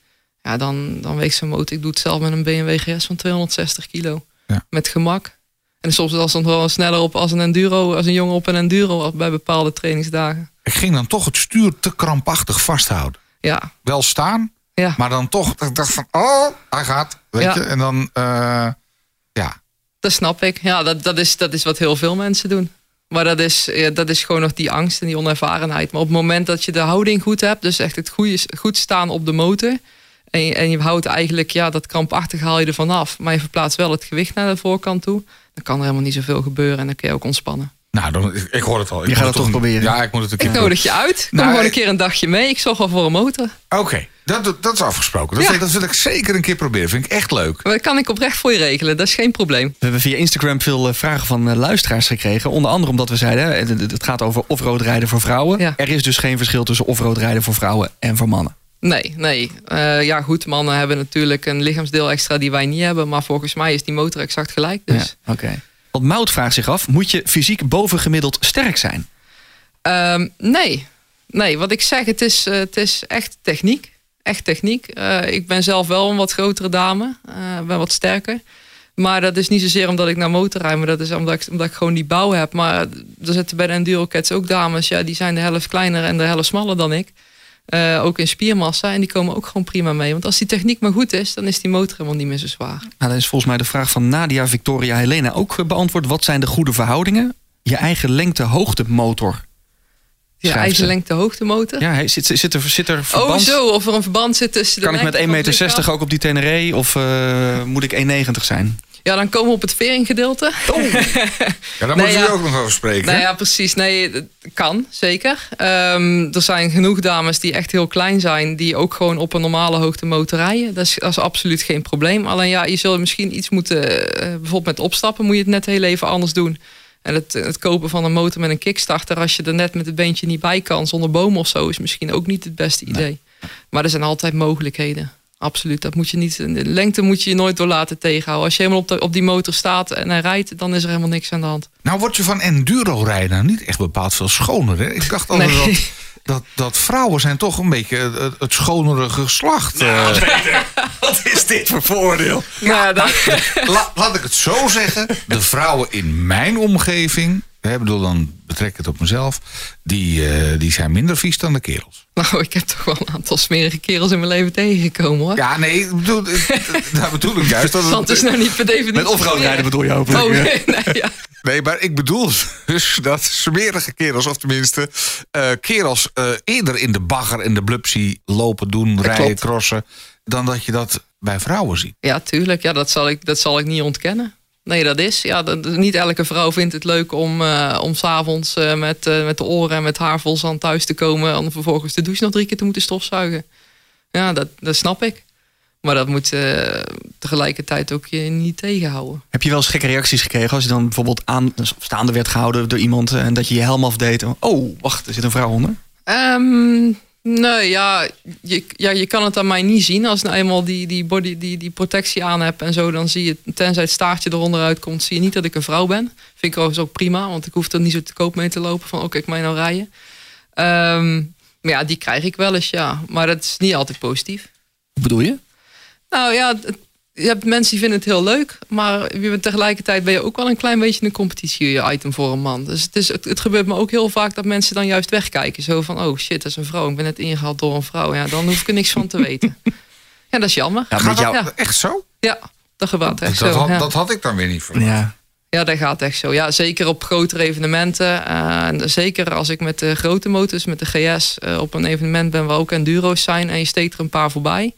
ja, dan, dan weegt zo'n motor. Ik doe het zelf met een BMW GS van 260 kilo. Ja. Met gemak. En soms was het wel sneller op als een enduro, als een jongen op een enduro bij bepaalde trainingsdagen. Ik ging dan toch het stuur te krampachtig vasthouden. Ja, Wel staan, ja. maar dan toch ik dacht van oh, hij gaat. Weet Ja. je? En dan, eh, ja. Dat snap ik. Ja, dat, dat, is, dat is wat heel veel mensen doen. Maar dat is, ja, dat is gewoon nog die angst en die onervarenheid. Maar op het moment dat je de houding goed hebt, dus echt het goede, goed staan op de motor. En je, en je houdt eigenlijk, ja, dat krampachtig haal je er vanaf. Maar je verplaatst wel het gewicht naar de voorkant toe. Dan kan er helemaal niet zoveel gebeuren en dan kun je ook ontspannen. Nou, dan, ik, ik hoor het al. Ik Je gaat het toch een- proberen? Ja, ik moet het een keer Ik nodig je uit. Kom Nou, gewoon een keer een dagje mee. Ik zorg wel voor een motor. Oké, dat, dat is afgesproken. Dat, Ja. wil, dat wil ik zeker een keer proberen. Vind ik echt leuk. Maar dat kan ik oprecht voor je regelen. Dat is geen probleem. We hebben via Instagram veel eh, vragen van eh, luisteraars gekregen. Onder andere omdat we zeiden, hè, het, gaat over offroad rijden voor vrouwen. Ja. Er is dus geen verschil tussen offroad rijden voor vrouwen en voor mannen. Nee, nee. Eh, ja, goed, mannen hebben natuurlijk een lichaamsdeel extra die wij niet hebben. Maar volgens mij is die motor exact gelijk. Dus. Ja, Oké. Want Mout vraagt zich af, moet je fysiek bovengemiddeld sterk zijn? Ehm, nee. Nee, wat ik zeg, het is, eh, het is echt techniek. Echt techniek. Eh, ik ben zelf wel een wat grotere dame. ben wat sterker. Maar dat is niet zozeer omdat ik naar motor rijd. Maar dat is omdat ik, omdat ik gewoon die bouw heb. Maar er zitten bij de Enduro Cats ook dames. Ja, die zijn de helft kleiner en de helft smaller dan ik. Eh, ook in spiermassa. En die komen ook gewoon prima mee. Want als die techniek maar goed is, dan is die motor helemaal niet meer zo zwaar. Nou, dan is volgens mij de vraag van Nadia Victoria Helena ook eh, beantwoord. Wat zijn de goede verhoudingen? Je eigen lengte-hoogte motor. Je eigen ze. lengte hoogte motor. Ja, zit, zit, er, zit er Oh, verband? zo. Of er een verband zit tussen de Kan ik met lengte 1,60 van het meter ook op die Tenere? Of eh, moet ik 1,90 zijn? Ja, dan komen we op het veringgedeelte. Ja, daar Nee, moeten we ja. ook nog over spreken. Nou ja, precies. Nee, het kan, zeker. Ehm, er zijn genoeg dames die echt heel klein zijn... die ook gewoon op een normale hoogte motor rijden. Dat is, dat is absoluut geen probleem. Alleen ja, je zult misschien iets moeten... eh, bijvoorbeeld met opstappen moet je het net heel even anders doen. En het, het kopen van een motor met een kickstarter... als je er net met het beentje niet bij kan zonder boom of zo... is misschien ook niet het beste idee. Maar er zijn altijd mogelijkheden. Absoluut, dat moet je niet. De lengte moet je je nooit door laten tegenhouden. Als je helemaal op, de, op die motor staat en hij rijdt, dan is er helemaal niks aan de hand. Nou word je van enduro rijden niet echt bepaald veel schoner. Hè? Ik dacht altijd Nee. dat, dat, dat vrouwen zijn toch een beetje het, het schonere geslacht. Nou, Eh, Wat is dit voor voordeel? Ja, dan, La- laat ik het zo zeggen. De vrouwen in mijn omgeving, hè, bedoel dan betrek ik het op mezelf, die, eh, die zijn minder vies dan de kerels. nou, ik heb toch wel een aantal smerige kerels in mijn leven tegengekomen hoor. Ja, nee, ik bedoel, daar bedoel ik juist. Dat het- Want het is nou niet per definitie. Met offroad rijden bedoel je hopelijk? Oh, nee, nee, ja. Nee, maar ik bedoel dus dat smerige kerels, of tenminste eh, kerels eh, eerder in de bagger en de blupsie lopen, doen, rijden, klopt. crossen, dan dat je dat bij vrouwen ziet. ja, tuurlijk. Ja, dat, zal ik, dat zal ik niet ontkennen. Nee, dat is. Ja, dat, niet elke vrouw vindt het leuk om, eh om s'avonds eh, met, eh, met de oren en met haar vol zand thuis te komen. Om vervolgens de douche nog drie keer te moeten stofzuigen. Ja, dat, dat snap ik. Maar dat moet tegelijkertijd ook je niet tegenhouden. Heb je wel eens gekke reacties gekregen als je dan bijvoorbeeld aan, staande werd gehouden door iemand en dat je je helm afdeed? Oh, wacht, er zit een vrouw onder. Ehm, Nee, ja je, ja, je kan het aan mij niet zien. Als nou eenmaal die, die, body, die, die protectie aan heb en zo, dan zie je, tenzij het staartje eronder uitkomt, zie je niet dat ik een vrouw ben. Vind ik overigens ook prima, want ik hoef er niet zo te koop mee te lopen van, oké, ik mij nou rijden. Ehm, maar ja, die krijg ik wel eens, ja. Maar dat is niet altijd positief. Hoe bedoel je? Nou ja, het- je hebt mensen die vinden het heel leuk, maar je bent tegelijkertijd ben je ook wel een klein beetje een competitie-item voor een man. Dus het, is, het, het gebeurt me ook heel vaak dat mensen dan juist wegkijken. Zo van, oh shit, dat is een vrouw. Ik ben net ingehaald door een vrouw. Ja, dan hoef ik er niks van te weten. Ja, dat is jammer. Ja, Gaat jou... Ja. echt zo? Ja, dat gebeurt echt dat, zo. had, ja. dat had ik dan weer niet verwacht. Ja. Ja, dat gaat echt zo. Ja, zeker op grotere evenementen. Eh, en zeker als ik met de grote motors, met de GS, eh, op een evenement ben waar ook enduro's zijn en je steekt er een paar voorbij.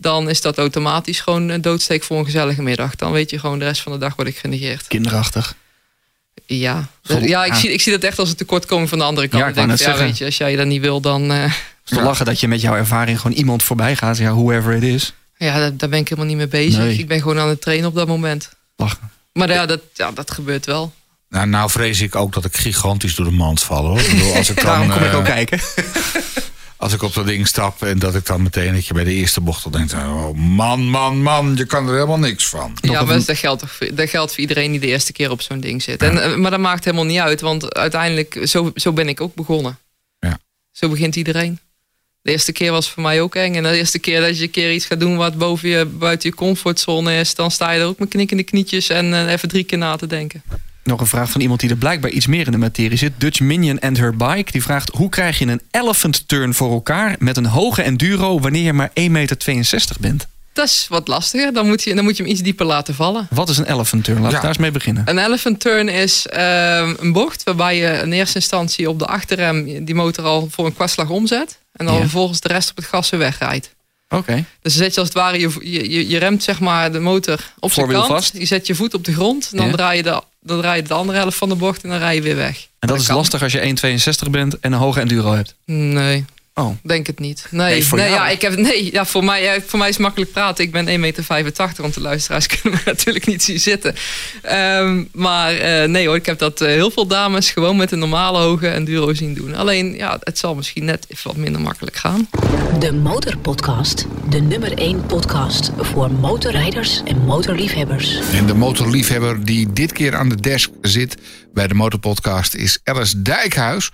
Dan is dat automatisch gewoon een doodsteek voor een gezellige middag. Dan weet je gewoon de rest van de dag word ik genegeerd. Kinderachtig. Ja, Vol- ja, ik. Zie, ik zie dat echt als een tekortkoming van de andere kant. Ja, ik denk, ja, weet je, als jij dat niet wil, dan... eh, te lachen dat je met jouw ervaring gewoon iemand voorbij gaat. Ja, whoever it is. ja, daar, daar ben ik helemaal niet mee bezig. Nee. Ik ben gewoon aan het trainen op dat moment. Lachen. Maar ja, dat, ja, dat gebeurt wel. Nou, nou vrees ik ook dat ik gigantisch door de mand val hoor. Ik bedoel, als ik dan, Daarom kom ik eh, ook kijken. Als ik op dat ding stap en dat ik dan meteen dat je bij de eerste bocht al denkt: oh, man, man, man, je kan er helemaal niks van. Ja, een- maar dat geldt, toch voor- dat geldt voor iedereen die de eerste keer op zo'n ding zit. En, eh, maar dat maakt helemaal niet uit, want uiteindelijk, zo, zo ben ik ook begonnen. Ja. Zo begint iedereen. De eerste keer was voor mij ook eng. En de eerste keer dat je een keer iets gaat doen wat boven je, buiten je comfortzone is, dan sta je er ook met knikkende knietjes en eh, even drie keer na te denken. Nog een vraag van iemand die er blijkbaar iets meer in de materie zit. Dutch Minion and her bike. Die vraagt: hoe krijg je een elephant turn voor elkaar met een hoge enduro wanneer je maar 1,62 meter bent? Dat is wat lastiger. Dan moet je, dan moet je hem iets dieper laten vallen. Wat is een elephant turn? Ja. ik daar eens mee beginnen. Een elephant turn is ehm, een bocht waarbij je in eerste instantie op de achterrem die motor al voor een kwartslag omzet. En dan Ja. vervolgens de rest op het gas weer wegrijdt. Oké. Dus dan zet je als het ware, je, je, remt zeg maar de motor op zijn kant. vast. Je zet je voet op de grond. En dan, Ja. draai je de, dan draai je de andere helft van de bocht en dan rij je weer weg. En dat is kan. lastig als je 1,62 bent en een hoge enduro hebt. Nee, Oh, denk het niet. Nee, Nee, nee, voor jou. ja, ik heb, nee ja, voor, mij, ja, voor mij is het makkelijk praten. Ik ben 1,85 meter, want de luisteraars kunnen me natuurlijk niet zien zitten. Ehm, maar eh, nee hoor, ik heb dat eh, heel veel dames gewoon met een normale hoge enduro zien doen. Alleen, ja, het zal misschien net even wat minder makkelijk gaan. De Motorpodcast. De nummer 1 podcast voor motorrijders en motorliefhebbers. En de motorliefhebber die dit keer aan de desk zit bij de Motorpodcast is Alice Dijkhuis.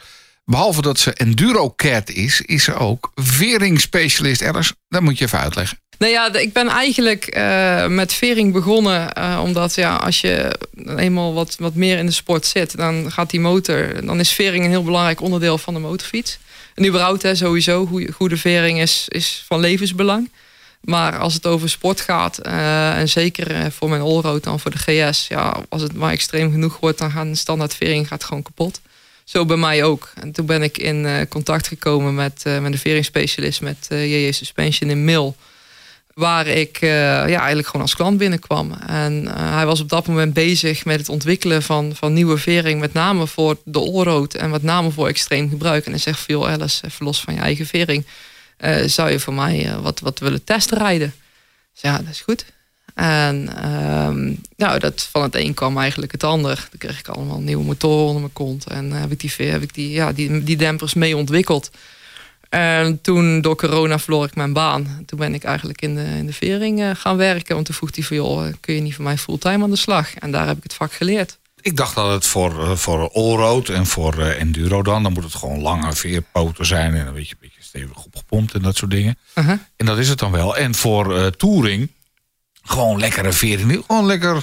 Behalve dat ze enduro cat is, is ze ook veringspecialist. Alice, dat moet je even uitleggen. Nou ja, de- ik ben eigenlijk eh, met vering begonnen. eh, omdat ja, als je eenmaal wat, wat meer in de sport zit, dan gaat die motor. Dan is vering een heel belangrijk onderdeel van de motorfiets. En überhaupt hè, sowieso, goede, vering is, is van levensbelang. Maar als het over sport gaat, eh, en zeker voor mijn allroad dan voor de GS, ja, als het maar extreem genoeg wordt, dan gaat een standaard vering gaat gewoon kapot. Zo bij mij ook. En toen ben ik in eh, contact gekomen met, eh, met een veringspecialist met eh, JJ Suspension in Mil. Waar ik eh, ja, eigenlijk gewoon als klant binnenkwam. En eh, hij was op dat moment bezig met het ontwikkelen van, van nieuwe vering. Met name voor de allroad en met name voor extreem gebruik. En hij zegt joh Alice, even los van je eigen vering. eh, zou je voor mij eh, wat, wat willen testrijden? Dus ja, dat is goed. En ehm, nou, dat, van het een kwam eigenlijk het ander. Toen kreeg ik allemaal nieuwe motoren onder mijn kont. En heb ik, die, heb ik die, ja, die, die dempers mee ontwikkeld. En toen door corona verloor ik mijn baan. Toen ben ik eigenlijk in de, in de vering eh, gaan werken. Want toen vroeg hij van, joh, kun je niet voor mij fulltime aan de slag? En daar heb ik het vak geleerd. Ik dacht dat het voor, eh, voor allroad en voor eh, enduro dan, dan moet het gewoon lange veerpoten zijn en een beetje, een beetje stevig opgepompt en dat soort dingen. Uh-huh. En dat is het dan wel. En voor touring, gewoon lekkere vering. Gewoon lekker. Dat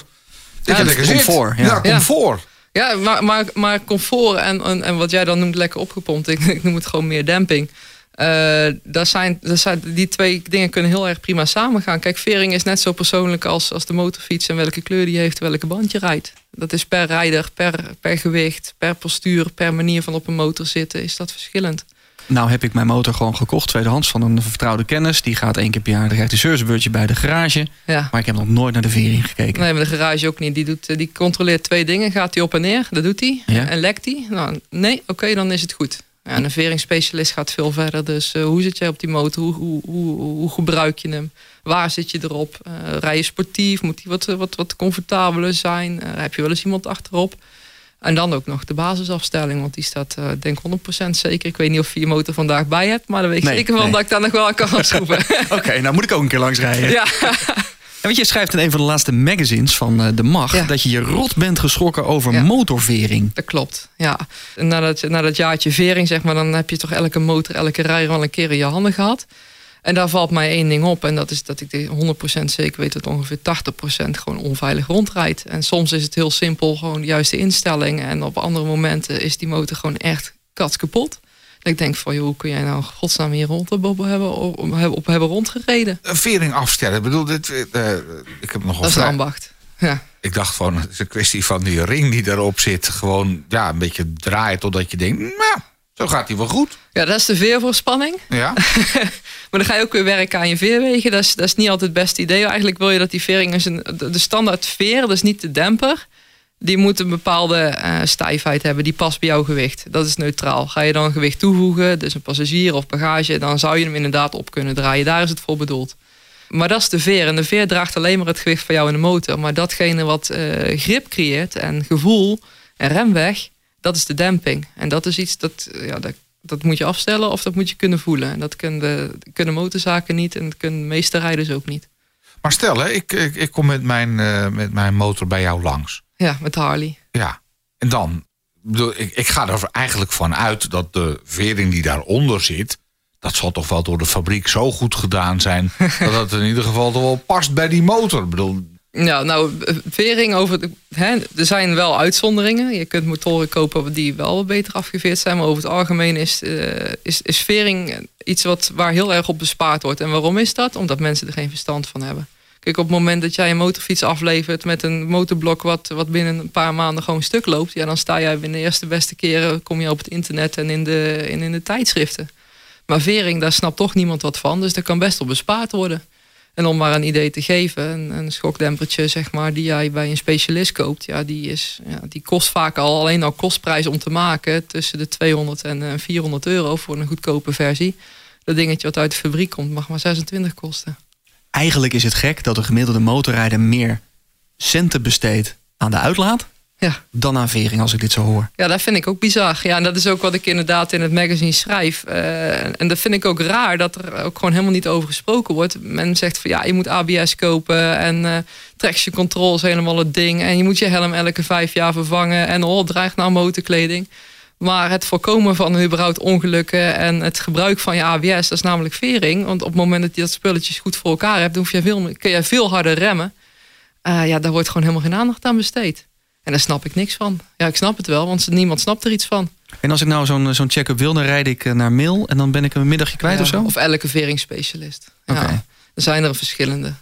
je Ja, lekker zit. comfort, ja. Ja, comfort. Ja, maar, maar, maar comfort en, en, en wat jij dan noemt lekker opgepompt. Ik, ik noem het gewoon meer demping. Eh dat zijn, dat zijn, die twee dingen kunnen heel erg prima samengaan. Kijk, vering is net zo persoonlijk als, als de motorfiets... en welke kleur die heeft, welke band je rijdt. Dat is per rijder, per, per gewicht, per postuur... per manier van op een motor zitten, is dat verschillend. Nou heb ik mijn motor gewoon gekocht, tweedehands van een vertrouwde kennis. Die gaat één keer per jaar, een servicebeurtje bij de garage. Ja. Maar ik heb nog nooit naar de vering gekeken. Nee, maar de garage ook niet. Die, doet, eh, die controleert twee dingen. Gaat hij op en neer? Dat doet hij. Ja. En lekt hij? Nou, nee, oké, dan is het goed. Ja, en een veringsspecialist gaat veel verder. Dus eh, hoe zit jij op die motor? Hoe, hoe, hoe, hoe gebruik je hem? Waar zit je erop? Eh rij je sportief? Moet die wat, wat, wat comfortabeler zijn? Heb je wel eens iemand achterop? En dan ook nog de basisafstelling, want die staat uh, denk 100% zeker. Ik weet niet of je je motor vandaag bij hebt, maar dan weet ik zeker van dat ik daar nog wel kan afschroeven. Oké, nou moet ik ook een keer langs rijden. Ja. En want je schrijft in een van de laatste magazines van uh, de MAG... dat je je rot bent geschrokken over motorvering. Dat klopt, ja. Na dat, na dat jaartje vering, zeg maar... dan heb je toch elke motor, elke rijder al een keer in je handen gehad. En daar valt mij één ding op. En dat is dat ik 100% zeker weet dat ongeveer 80% gewoon onveilig rondrijdt. En soms is het heel simpel, gewoon de juiste instelling. En op andere momenten is die motor gewoon echt kats kapot. Dat ik denk van, joh, hoe kun jij nou godsnaam hier rond hebben, op hebben rondgereden? Een vering afstellen. Ik bedoel, dit, uh, ik heb nog Dat is ambacht. Ja. Ik dacht van, het is een kwestie van die ring die erop zit. Gewoon ja, een beetje draaien totdat je denkt, nou, zo gaat hij wel goed. Ja, dat is de veervoorspanning. Ja. maar dan ga je ook weer werken aan je veerwegen. Dat is, dat is niet altijd het beste idee. Eigenlijk wil je dat die vering is een, de standaard veer, dus niet de demper. Die moet een bepaalde uh, stijfheid hebben. Die past bij jouw gewicht. Dat is neutraal. Ga je dan gewicht toevoegen, dus een passagier of bagage, dan zou je hem inderdaad op kunnen draaien. Daar is het voor bedoeld. Maar dat is de veer. En de veer draagt alleen maar het gewicht van jou in de motor. Maar datgene wat uh, grip creëert en gevoel en remweg, dat is de demping. En dat is iets dat, ja, dat, dat moet je afstellen of dat moet je kunnen voelen. En dat kunnen, kunnen motorzaken niet en dat kunnen de meeste rijders ook niet. Maar stel, hè, ik, ik, ik kom met mijn, uh, met mijn motor bij jou langs. Ja, met Harley. Ja, en dan, ik, ik ga er eigenlijk van uit dat de vering die daaronder zit, dat zal toch wel door de fabriek zo goed gedaan zijn, dat het in ieder geval toch wel past bij die motor. Ik bedoel, ja, nou, vering over. Hè, er zijn wel uitzonderingen. Je kunt motoren kopen die wel beter afgeveerd zijn. Maar over het algemeen is, uh, is, is vering iets wat, waar heel erg op bespaard wordt. En waarom is dat? Omdat mensen er geen verstand van hebben. Kijk, op het moment dat jij een motorfiets aflevert met een motorblok wat, wat binnen een paar maanden gewoon stuk loopt, ja, dan sta jij binnen de eerste beste keren kom je op het internet en in de, in, in de tijdschriften. Maar vering, daar snapt toch niemand wat van. Dus dat kan best wel bespaard worden. En om maar een idee te geven, een, schokdempertje zeg maar, die jij bij een specialist koopt, ja, die, is, ja, die kost vaak al alleen al kostprijs om te maken tussen de 200 en 400 euro voor een goedkope versie. Dat dingetje wat uit de fabriek komt mag maar 26 kosten. Eigenlijk is het gek dat de gemiddelde motorrijder meer centen besteedt aan de uitlaat ja. dan aan vering, als ik dit zo hoor. Ja, dat vind ik ook bizar. Ja, en dat is ook wat ik inderdaad in het magazine schrijf. Uh, en dat vind ik ook raar, dat er ook gewoon helemaal niet over gesproken wordt. Men zegt van ja, je moet ABS kopen en uh, traction control is helemaal het ding. En je moet je helm elke vijf jaar vervangen. En oh, dreigt naar motorkleding. Maar het voorkomen van überhaupt ongelukken en het gebruik van je ABS, dat is namelijk vering. Want op het moment dat je dat spulletjes goed voor elkaar hebt, dan hoef je veel, kun je veel harder remmen. Uh, ja, daar wordt gewoon helemaal geen aandacht aan besteed. En daar snap ik niks van. Ja, ik snap het wel, want niemand snapt er iets van. En als ik nou zo'n zo'n check-up wil, dan rijd ik eh, naar mail en dan ben ik een middagje kwijt ja, of zo? Of elke veringsspecialist. Okay. Ja, er zijn er verschillende.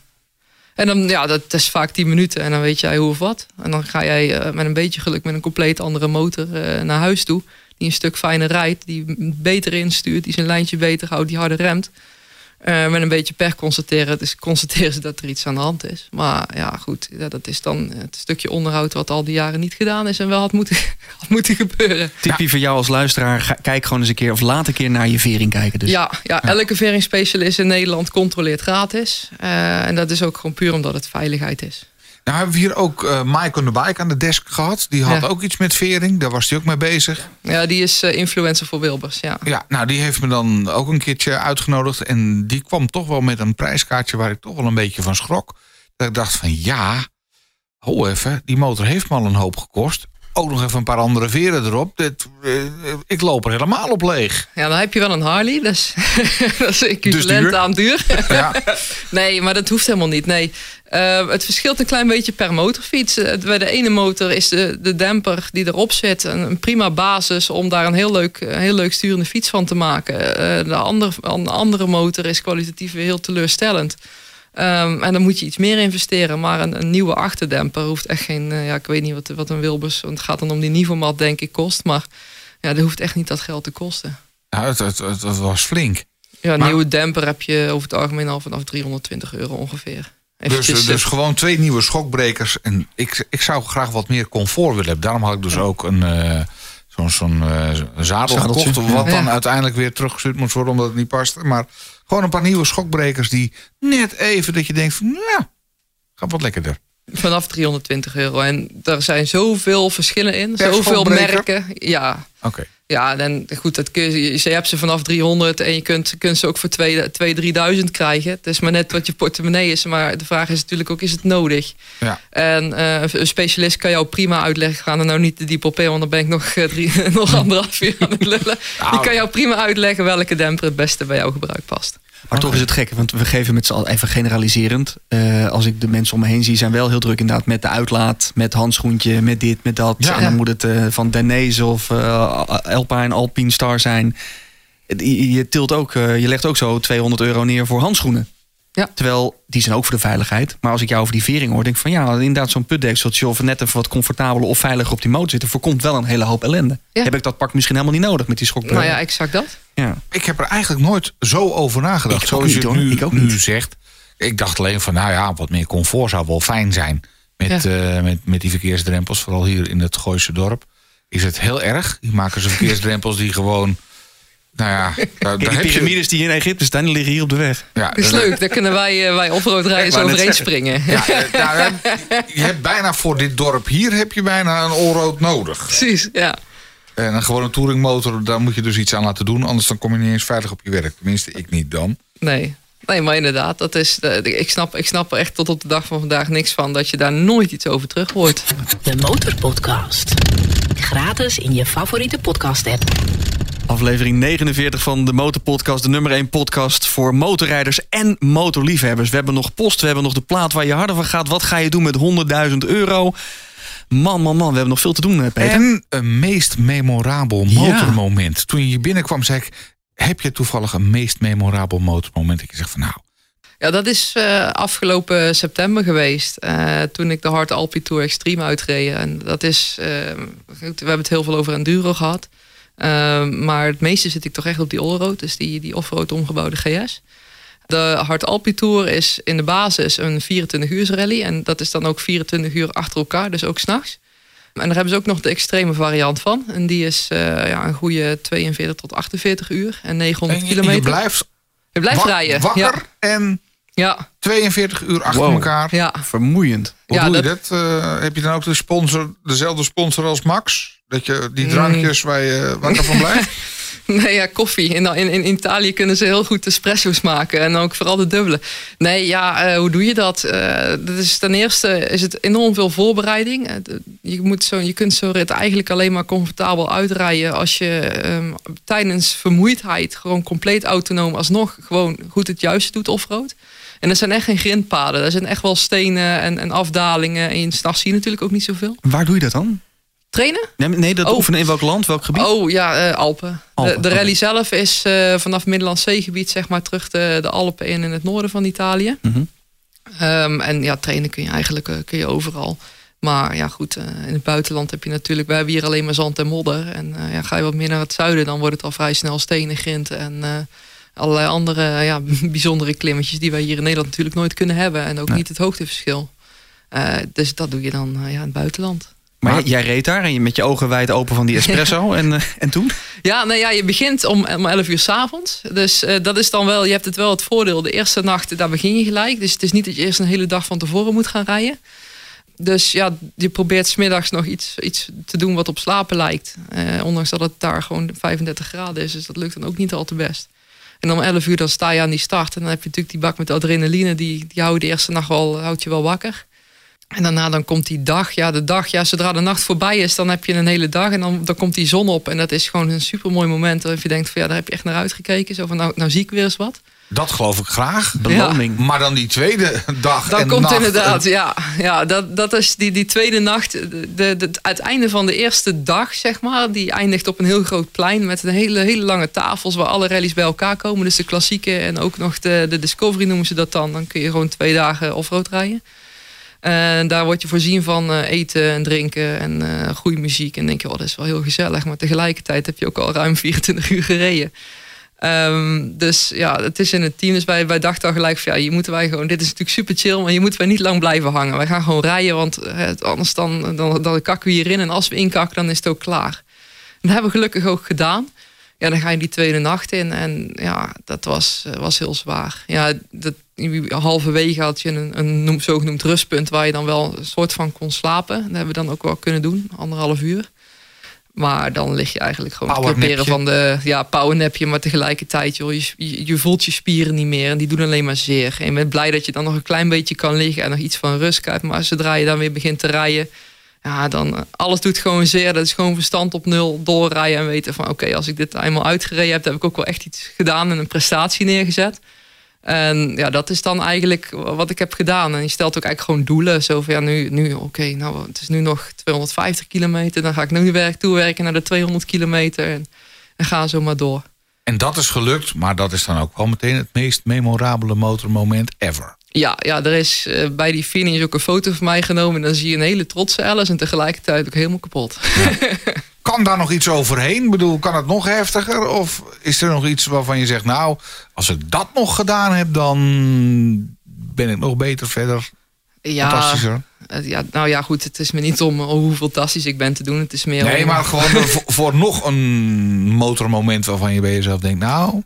En dan, ja, dat is vaak 10 minuten en dan weet jij hoe of wat. En dan ga jij uh, met een beetje geluk met een compleet andere motor uh, naar huis toe. Die een stuk fijner rijdt, die beter instuurt, die zijn lijntje beter houdt, die harder remt. Uh, met een beetje pech constateren, dus constateren ze dat er iets aan de hand is. Maar ja, goed, ja, dat is dan het stukje onderhoud wat al die jaren niet gedaan is en wel had moeten, had moeten gebeuren. Tipje ja. voor jou als luisteraar, ga, kijk gewoon eens een keer of laat een keer naar je vering kijken. Dus. Ja, ja, elke veringspecialist in Nederland controleert gratis. Uh, en dat is ook gewoon puur omdat het veiligheid is. Nou hebben we hier ook uh, Mike on the Bike aan de desk gehad. Die had ja. ook iets met vering. Daar was hij ook mee bezig. Ja, die is uh, influencer voor Wilbers. Ja. ja, nou die heeft me dan ook een keertje uitgenodigd. En die kwam toch wel met een prijskaartje waar ik toch wel een beetje van schrok. Dat ik dacht van ja, ho even, die motor heeft me al een hoop gekost. Ook nog even een paar andere veren erop. Dit, uh, ik loop er helemaal op leeg. Ja, dan heb je wel een Harley. Dus, dat is equivalent dus aan duur. Ja. nee, maar dat hoeft helemaal niet. Nee. Uh, het verschilt een klein beetje per motorfiets. Uh, bij de ene motor is de, de demper die erop zit een, een prima basis om daar een heel leuk, een heel leuk sturende fiets van te maken. Uh, de, andere, de andere motor is kwalitatief weer heel teleurstellend. Um, en dan moet je iets meer investeren. Maar een, een nieuwe achterdemper hoeft echt geen... ja, ik weet niet wat, wat een Wilbus... Want het gaat dan om die Nivomat, denk ik, kost. Maar ja, dat hoeft echt niet dat geld te kosten. Ja, het, het, het, het was flink. Ja, een maar... nieuwe demper heb je over het algemeen al vanaf 320 euro ongeveer. Dus, dus gewoon twee nieuwe schokbrekers. En ik, ik zou graag wat meer comfort willen hebben. Daarom had ik dus ook een, uh, zo'n zo'n uh, zadel gekocht. Wat dan uiteindelijk weer teruggestuurd moet worden omdat het niet past. Maar gewoon een paar nieuwe schokbrekers die net even dat je denkt van ja, gaat wat lekkerder. Vanaf 320 euro. En er zijn zoveel verschillen in. Zoveel merken. Ja, Oké. ja, en goed, dat kun je, je hebt ze vanaf 300 en je kunt, kunt ze ook voor 2, 2 3000 krijgen. Het is maar net wat je portemonnee is. Maar de vraag is natuurlijk ook, is het nodig? Ja. En eh, een specialist kan jou prima uitleggen. Ga er nou niet te diep op in, want dan ben ik nog, eh, drie, nog anderhalf uur aan het lullen. Die Nou. kan jou prima uitleggen welke demper het beste bij jouw gebruik past. Maar toch is het gek, want we geven met z'n allen, even generaliserend. eh, als ik de mensen om me heen zie, zijn wel heel druk inderdaad met de uitlaat, met handschoentje, met dit, met dat. Ja. En dan moet het eh, van Danees of eh Alpine, Alpine Star zijn. Je, je tilt ook, je legt ook zo 200 euro neer voor handschoenen. Ja. Terwijl, die zijn ook voor de veiligheid. Maar als ik jou over die vering hoor, denk ik van ja, inderdaad zo'n putdekseltje of net even wat comfortabeler of veiliger op die motor zitten, voorkomt wel een hele hoop ellende. Ja. Heb ik dat pak misschien helemaal niet nodig met die schokbreuk? Nou ja, exact dat. ja. Ik heb er eigenlijk nooit zo over nagedacht. Ik zoals je het nu, Ik ook nu zegt. Ik dacht alleen van, nou ja, wat meer comfort zou wel fijn zijn. Met, eh, met, met die verkeersdrempels, vooral hier in het Gooise dorp. Is het heel erg. Die maken ze verkeersdrempels die gewoon... Nou ja, daar, Kijk, daar die heb je... piramides die in Egypte staan, die liggen hier op de weg. Ja, Dat is leuk. Daar kunnen wij, eh, wij offroad rijders wou net overheen springen. Ja, eh, nou, je hebt bijna voor dit dorp hier heb je bijna een allroad nodig. Precies, ja. En een gewone touringmotor, daar moet je dus iets aan laten doen. Anders dan kom je niet eens veilig op je werk. Tenminste, ik niet dan. Nee. Nee, maar inderdaad, dat is, eh, ik, snap, ik snap er echt tot op de dag van vandaag niks van dat je daar nooit iets over terug hoort. De Motorpodcast. Gratis in je favoriete podcast-app. Aflevering 49 van de Motorpodcast, de nummer 1 podcast voor motorrijders en motorliefhebbers. We hebben nog post, we hebben nog de plaat waar je harder van gaat. Wat ga je doen met 100.000 euro? Man, man, man, we hebben nog veel te doen, eh, Peter. En een meest memorabel Ja. motormoment. Toen je hier binnenkwam, zei ik... Heb je toevallig een meest memorabel motormoment? Dat je zegt van nou, Ja, dat is eh, afgelopen september geweest. eh, toen ik de Hard Alpi Tour Extreme uitreed. En dat is, we hebben het heel veel over enduro gehad. Eh, maar het meeste zit ik toch echt op die allroad. Dus die, die offroad omgebouwde GS. De Hard Alpi Tour is in de basis een 24 uur rally. En dat is dan ook 24 uur achter elkaar, dus ook s'nachts. En daar hebben ze ook nog de extreme variant van. En die is eh, ja, een goede 42 tot 48 uur en 900 en je, kilometer. je blijft Je blijft rijden. wakker en Ja, 42 uur achter Wow. elkaar. ja. Vermoeiend. Hoe Ja, doe je dat- dat? Eh, heb je dan ook de sponsor, dezelfde sponsor als Max? Dat je Mm. die drankjes waar je wakker van blijft? Nee, ja, koffie. In, in, in Italië kunnen ze heel goed espresso's maken. En ook vooral de dubbele. Nee, ja, eh, hoe doe je dat? Eh, dat is, ten eerste is het enorm veel voorbereiding. Eh, je, moet zo, je kunt zo'n rit eigenlijk alleen maar comfortabel uitrijden... als je ehm, tijdens vermoeidheid gewoon compleet autonoom... alsnog gewoon goed het juiste doet offroad. En dat zijn echt geen grindpaden. Dat zijn echt wel stenen en, en afdalingen. En s'nachts zie je natuurlijk ook niet zoveel. Waar doe je dat dan? Trainen? Nee, nee dat Oh. oefenen in welk land, welk gebied? Oh ja, eh, Alpen. Alpen, de, de rally zelf is eh, vanaf Middellandse Zeegebied, zeg maar, terug de, de Alpen in in het noorden van Italië. Mhm. Ehm, en ja, trainen kun je eigenlijk eh, kun je overal. Maar ja, goed, in het buitenland heb je natuurlijk, we hebben hier alleen maar zand en modder. En ja, ga je wat meer naar het zuiden, dan wordt het al vrij snel stenen, grind en allerlei andere ja, bijzondere klimmetjes die wij hier in Nederland natuurlijk nooit kunnen hebben. En ook Nee. niet het hoogteverschil. Dus dat doe je dan ja, in het buitenland. Maar, Maar- jij- reed daar en je met je ogen wijd open van die espresso. en, eh, en toen? Ja, nou ja, je begint om, om 11 uur s'avonds. Dus eh, dat is dan wel, je hebt het wel het voordeel. De eerste nacht, daar begin je gelijk. Dus het is niet dat je eerst een hele dag van tevoren moet gaan rijden. Dus ja, je probeert smiddags nog iets, iets te doen wat op slapen lijkt. Eh, ondanks dat het daar gewoon 35 graden is. Dus dat lukt dan ook niet al te best. En om 11 uur dan sta je aan die start. En dan heb je natuurlijk die bak met adrenaline. Die, die houdt de eerste nacht wel, houdt je wel wakker. En daarna dan komt die dag. Ja, de dag, ja, zodra de nacht voorbij is, dan heb je een hele dag. En dan, dan komt die zon op. En dat is gewoon een super mooi moment. Waarop je denkt van ja, daar heb je echt naar uitgekeken. Zo van nou, nou zie ik weer eens wat. Dat geloof ik graag. Beloning. Maar dan die tweede dag Dan en komt nacht. inderdaad, ja, ja dat, dat is die, die tweede nacht. De- het einde van de eerste dag, zeg maar. Die eindigt op een heel groot plein met een hele, hele lange tafels waar alle rallies bij elkaar komen. Dus de klassieke en ook nog de, de Discovery noemen ze dat dan. Dan kun je gewoon twee dagen offroad rijden. En daar word je voorzien van eh, eten en drinken en eh, goede muziek. En denk je, oh, dat is wel heel gezellig. Maar tegelijkertijd heb je ook al ruim 24 uur gereden. Ehm, dus ja, het is in het team. Dus wij, wij dachten al gelijk van ja, hier moeten wij gewoon. Dit is natuurlijk super chill, maar hier moeten wij niet lang blijven hangen. Wij gaan gewoon rijden, want eh, anders dan, dan, dan kakken we hierin. En als we inkakken, dan is het ook klaar. Dat hebben we gelukkig ook gedaan. ja, dan ga je die tweede nacht in. En ja, dat was, was heel zwaar. Ja, dat, halverwege had je een, een noem, zogenoemd rustpunt waar je dan wel een soort van kon slapen. Dat hebben we dan ook wel kunnen doen, anderhalf uur. Maar dan lig je eigenlijk gewoon te proberen van de ja, powernapje. Maar tegelijkertijd, joh, je, je, je, voelt je spieren niet meer. En die doen alleen maar zeer. En je bent blij dat je dan nog een klein beetje kan liggen. En nog iets van rust krijgt. Maar zodra je dan weer begint te rijden. Ja, dan eh, alles doet gewoon zeer. Dat is gewoon verstand op nul doorrijden. En weten van oké, als ik dit eenmaal uitgereden heb. heb ik ook wel echt iets gedaan. En een prestatie neergezet. En ja, dat is dan eigenlijk wat ik heb gedaan. En je stelt ook eigenlijk gewoon doelen. Zo van ja, nu, nu oké, nou het is nu nog 250 kilometer. Dan ga ik nu werk toewerken naar de 200 kilometer. En, en ga zo maar door. En dat is gelukt, maar dat is dan ook wel meteen het meest memorabele motormoment ever. Ja, ja er is uh, bij die finish ook een foto van mij genomen. En dan zie je een hele trotse Alice en tegelijkertijd ook helemaal kapot. Ja. Kan daar nog iets overheen? Ik bedoel, kan het nog heftiger? Of is er nog iets waarvan je zegt, nou, als ik dat nog gedaan heb, dan ben ik nog beter verder? Ja, fantastischer. Ja, nou ja, goed, het is me niet om hoe fantastisch ik ben te doen. Het is meer nee, maar gewoon voor, nog een motormoment waarvan je bij jezelf denkt, nou...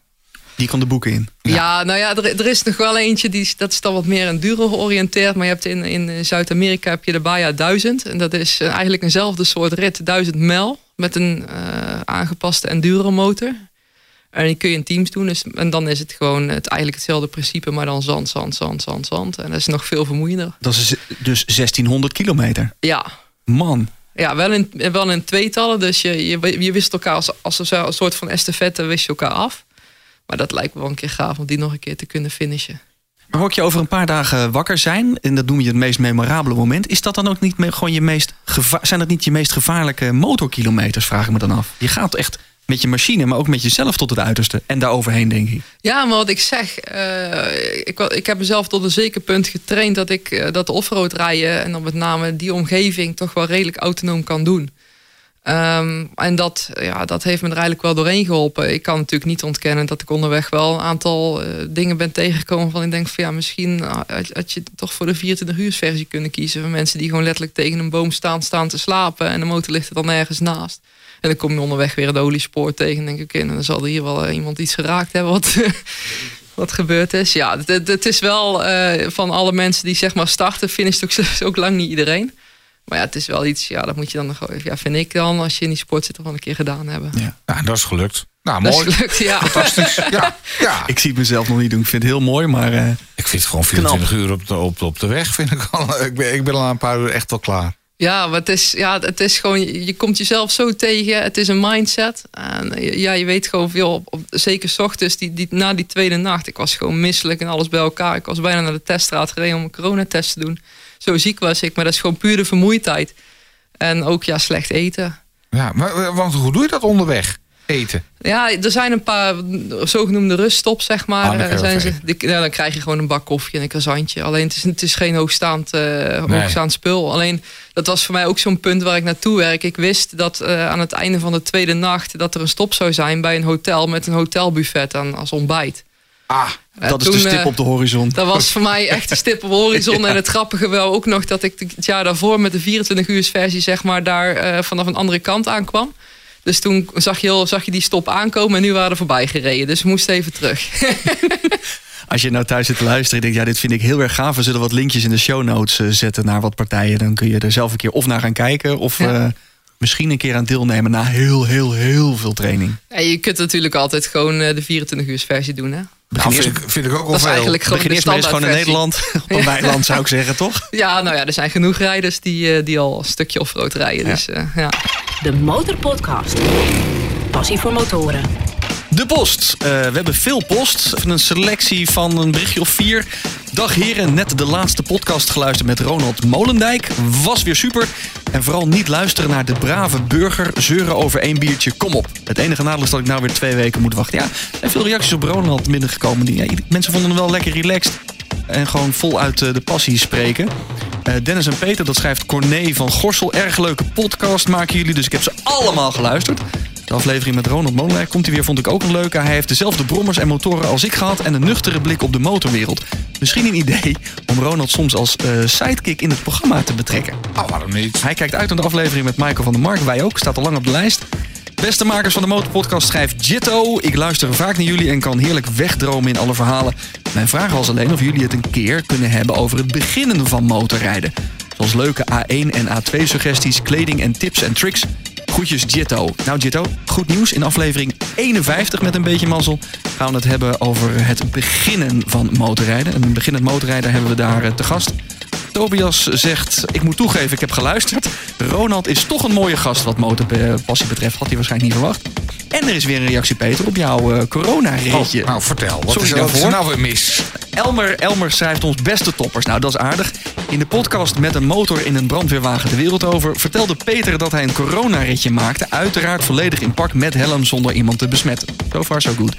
Die kan de boeken in. Ja, nou ja, er, er, is nog wel eentje, die, dat is dan wat meer een dure georiënteerd. Maar je hebt in, in Zuid-Amerika heb je de Baja 1000. En dat is eigenlijk eenzelfde soort rit, 1000 mijl met een uh, aangepaste enduro motor. En die kun je in teams doen. Dus, en dan is het gewoon het, eigenlijk hetzelfde principe, maar dan zand, zand, zand, zand, zand. En dat is nog veel vermoeiender. Dat is dus 1600 kilometer? Ja. Man. Ja, wel in, wel in tweetallen. Dus je, je, je wist elkaar als, als een soort van estafette wist je elkaar af. Maar dat lijkt me wel een keer gaaf om die nog een keer te kunnen finishen. Maar hoor je over een paar dagen wakker zijn, en dat noem je het meest memorabele moment, is dat dan ook niet gewoon je meest zijn dat niet je meest gevaarlijke motorkilometers, vraag ik me dan af. Je gaat echt met je machine, maar ook met jezelf tot het uiterste. En daaroverheen, denk ik. Ja, maar wat ik zeg, uh, ik, ik heb mezelf tot een zeker punt getraind dat ik uh, dat offroad rijden en dan met name die omgeving toch wel redelijk autonoom kan doen. Um, en dat, ja, dat heeft me er eigenlijk wel doorheen geholpen. Ik kan natuurlijk niet ontkennen dat ik onderweg wel een aantal uh, dingen ben tegengekomen. Van ik denk van ja, misschien had je toch voor de 24 uur versie kunnen kiezen. Van mensen die gewoon letterlijk tegen een boom staan, staan te slapen. En de motor ligt er dan ergens naast. En dan kom je onderweg weer het oliespoor tegen. En denk ik, en dan zal er hier wel uh, iemand iets geraakt hebben wat, wat gebeurd is. Ja, het, is wel van alle mensen die zeg maar starten, finisht ook, ook lang niet iedereen. Maar ja, het is wel iets, ja, dat moet je dan nog, ja, vind ik dan, als je in die sport zit, toch wel een keer gedaan hebben. Ja, ja dat is gelukt. Nou, mooi. Dat is gelukt, ja. Fantastisch. Ja, ja. Ik zie het mezelf nog niet doen. Ik vind het heel mooi, maar... Uh, ik vind het gewoon 24 knap. uur op de, op, op de weg, vind ik al. Ik ben, ik ben al een paar uur echt wel klaar. Ja, maar het is, ja, het is gewoon, je komt jezelf zo tegen. Het is een mindset. En ja, je weet gewoon veel, op, op, zeker s ochtends, die, die, na die tweede nacht. Ik was gewoon misselijk en alles bij elkaar. Ik was bijna naar de teststraat gereden om een coronatest te doen zo ziek was ik. Maar dat is gewoon puur de vermoeidheid. En ook ja, slecht eten. Ja, maar eh, want hoe doe je dat onderweg? Eten? Ja, er zijn een paar zogenoemde ruststops, zeg maar. Ah, dan, zijn ze, ja, dan krijg je gewoon een bak koffie en een croissantje. Alleen het is, het is geen hoogstaand, uh, hoogstaand spul. Alleen dat was voor mij ook zo'n punt waar ik naartoe werk. Ik wist dat uh, aan het einde van de tweede nacht... dat er een stop zou zijn bij een hotel met een hotelbuffet aan, als ontbijt. Ah, dat is de stip op de horizon. Dat was voor mij echt de stip op de horizon. En het grappige wel ook nog dat ik het jaar daarvoor met de 24 uur versie zeg maar daar uh, vanaf een andere kant aankwam. Dus toen zag je, zag je die stop aankomen en nu waren we voorbij gereden. Dus we moesten even terug. Als je nou thuis zit te luisteren en denkt, ja, dit vind ik heel erg gaaf. We zullen wat linkjes in de show notes uh, zetten naar wat partijen. Dan kun je er zelf een keer of naar gaan kijken of... Ja. Uh, misschien een keer aan deelnemen na heel, heel, heel veel training. Ja, je kunt natuurlijk altijd gewoon de 24 uur versie doen. Hè? Nou, vind, ik, vind ik ook wel is eigenlijk gewoon Begin eerst maar eens gewoon in Nederland. Op een weiland zou ik zeggen, toch? Ja, nou ja, er zijn genoeg rijders die, die al een stukje offroad rijden. Ja. Dus, uh, ja. De Motorpodcast. Passie voor motoren. De post. Uh, we hebben veel post. Een selectie van een berichtje of vier. Dag heren, net de laatste podcast geluisterd met Ronald Molendijk. Was weer super. En vooral niet luisteren naar de brave burger zeuren over één biertje. Kom op. Het enige nadeel is dat ik nou weer twee weken moet wachten. Ja, er zijn veel reacties op Ronald binnengekomen. Die, ja, mensen vonden hem wel lekker relaxed. En gewoon voluit de passie spreken. Uh, Dennis en Peter, dat schrijft Corné van Gorsel. Erg leuke podcast maken jullie. Dus ik heb ze allemaal geluisterd. De aflevering met Ronald Molenwijk komt hij weer, vond ik ook een leuke. Hij heeft dezelfde brommers en motoren als ik gehad en een nuchtere blik op de motorwereld. Misschien een idee om Ronald soms als uh, sidekick in het programma te betrekken. Oh, waarom niet? Hij kijkt uit naar de aflevering met Michael van der Mark. Wij ook, staat al lang op de lijst. Beste makers van de Motorpodcast schrijft Jitto. Ik luister vaak naar jullie en kan heerlijk wegdromen in alle verhalen. Mijn vraag was alleen of jullie het een keer kunnen hebben over het beginnen van motorrijden. Zoals leuke A1 en A2 suggesties, kleding en tips en tricks. Groetjes Jitto. Nou Jitto, goed nieuws. In aflevering 51 met een beetje mazzel gaan we het hebben over het beginnen van motorrijden. En beginnend motorrijden hebben we daar eh, te gast. Tobias zegt, ik moet toegeven, ik heb geluisterd. Ronald is toch een mooie gast wat motorpassie betreft. Had hij waarschijnlijk niet verwacht. En er is weer een reactie, Peter, op jouw eh corona-ritje. Oh, nou, vertel. Wat Sorry is, er- wat is daarvoor. nou weer mis? Elmer, Elmer schrijft ons beste toppers. Nou, dat is aardig. In de podcast met een motor in een brandweerwagen de wereld over... vertelde Peter dat hij een coronaritje maakte. Uiteraard volledig in pak met helm zonder iemand te besmetten. So far so good.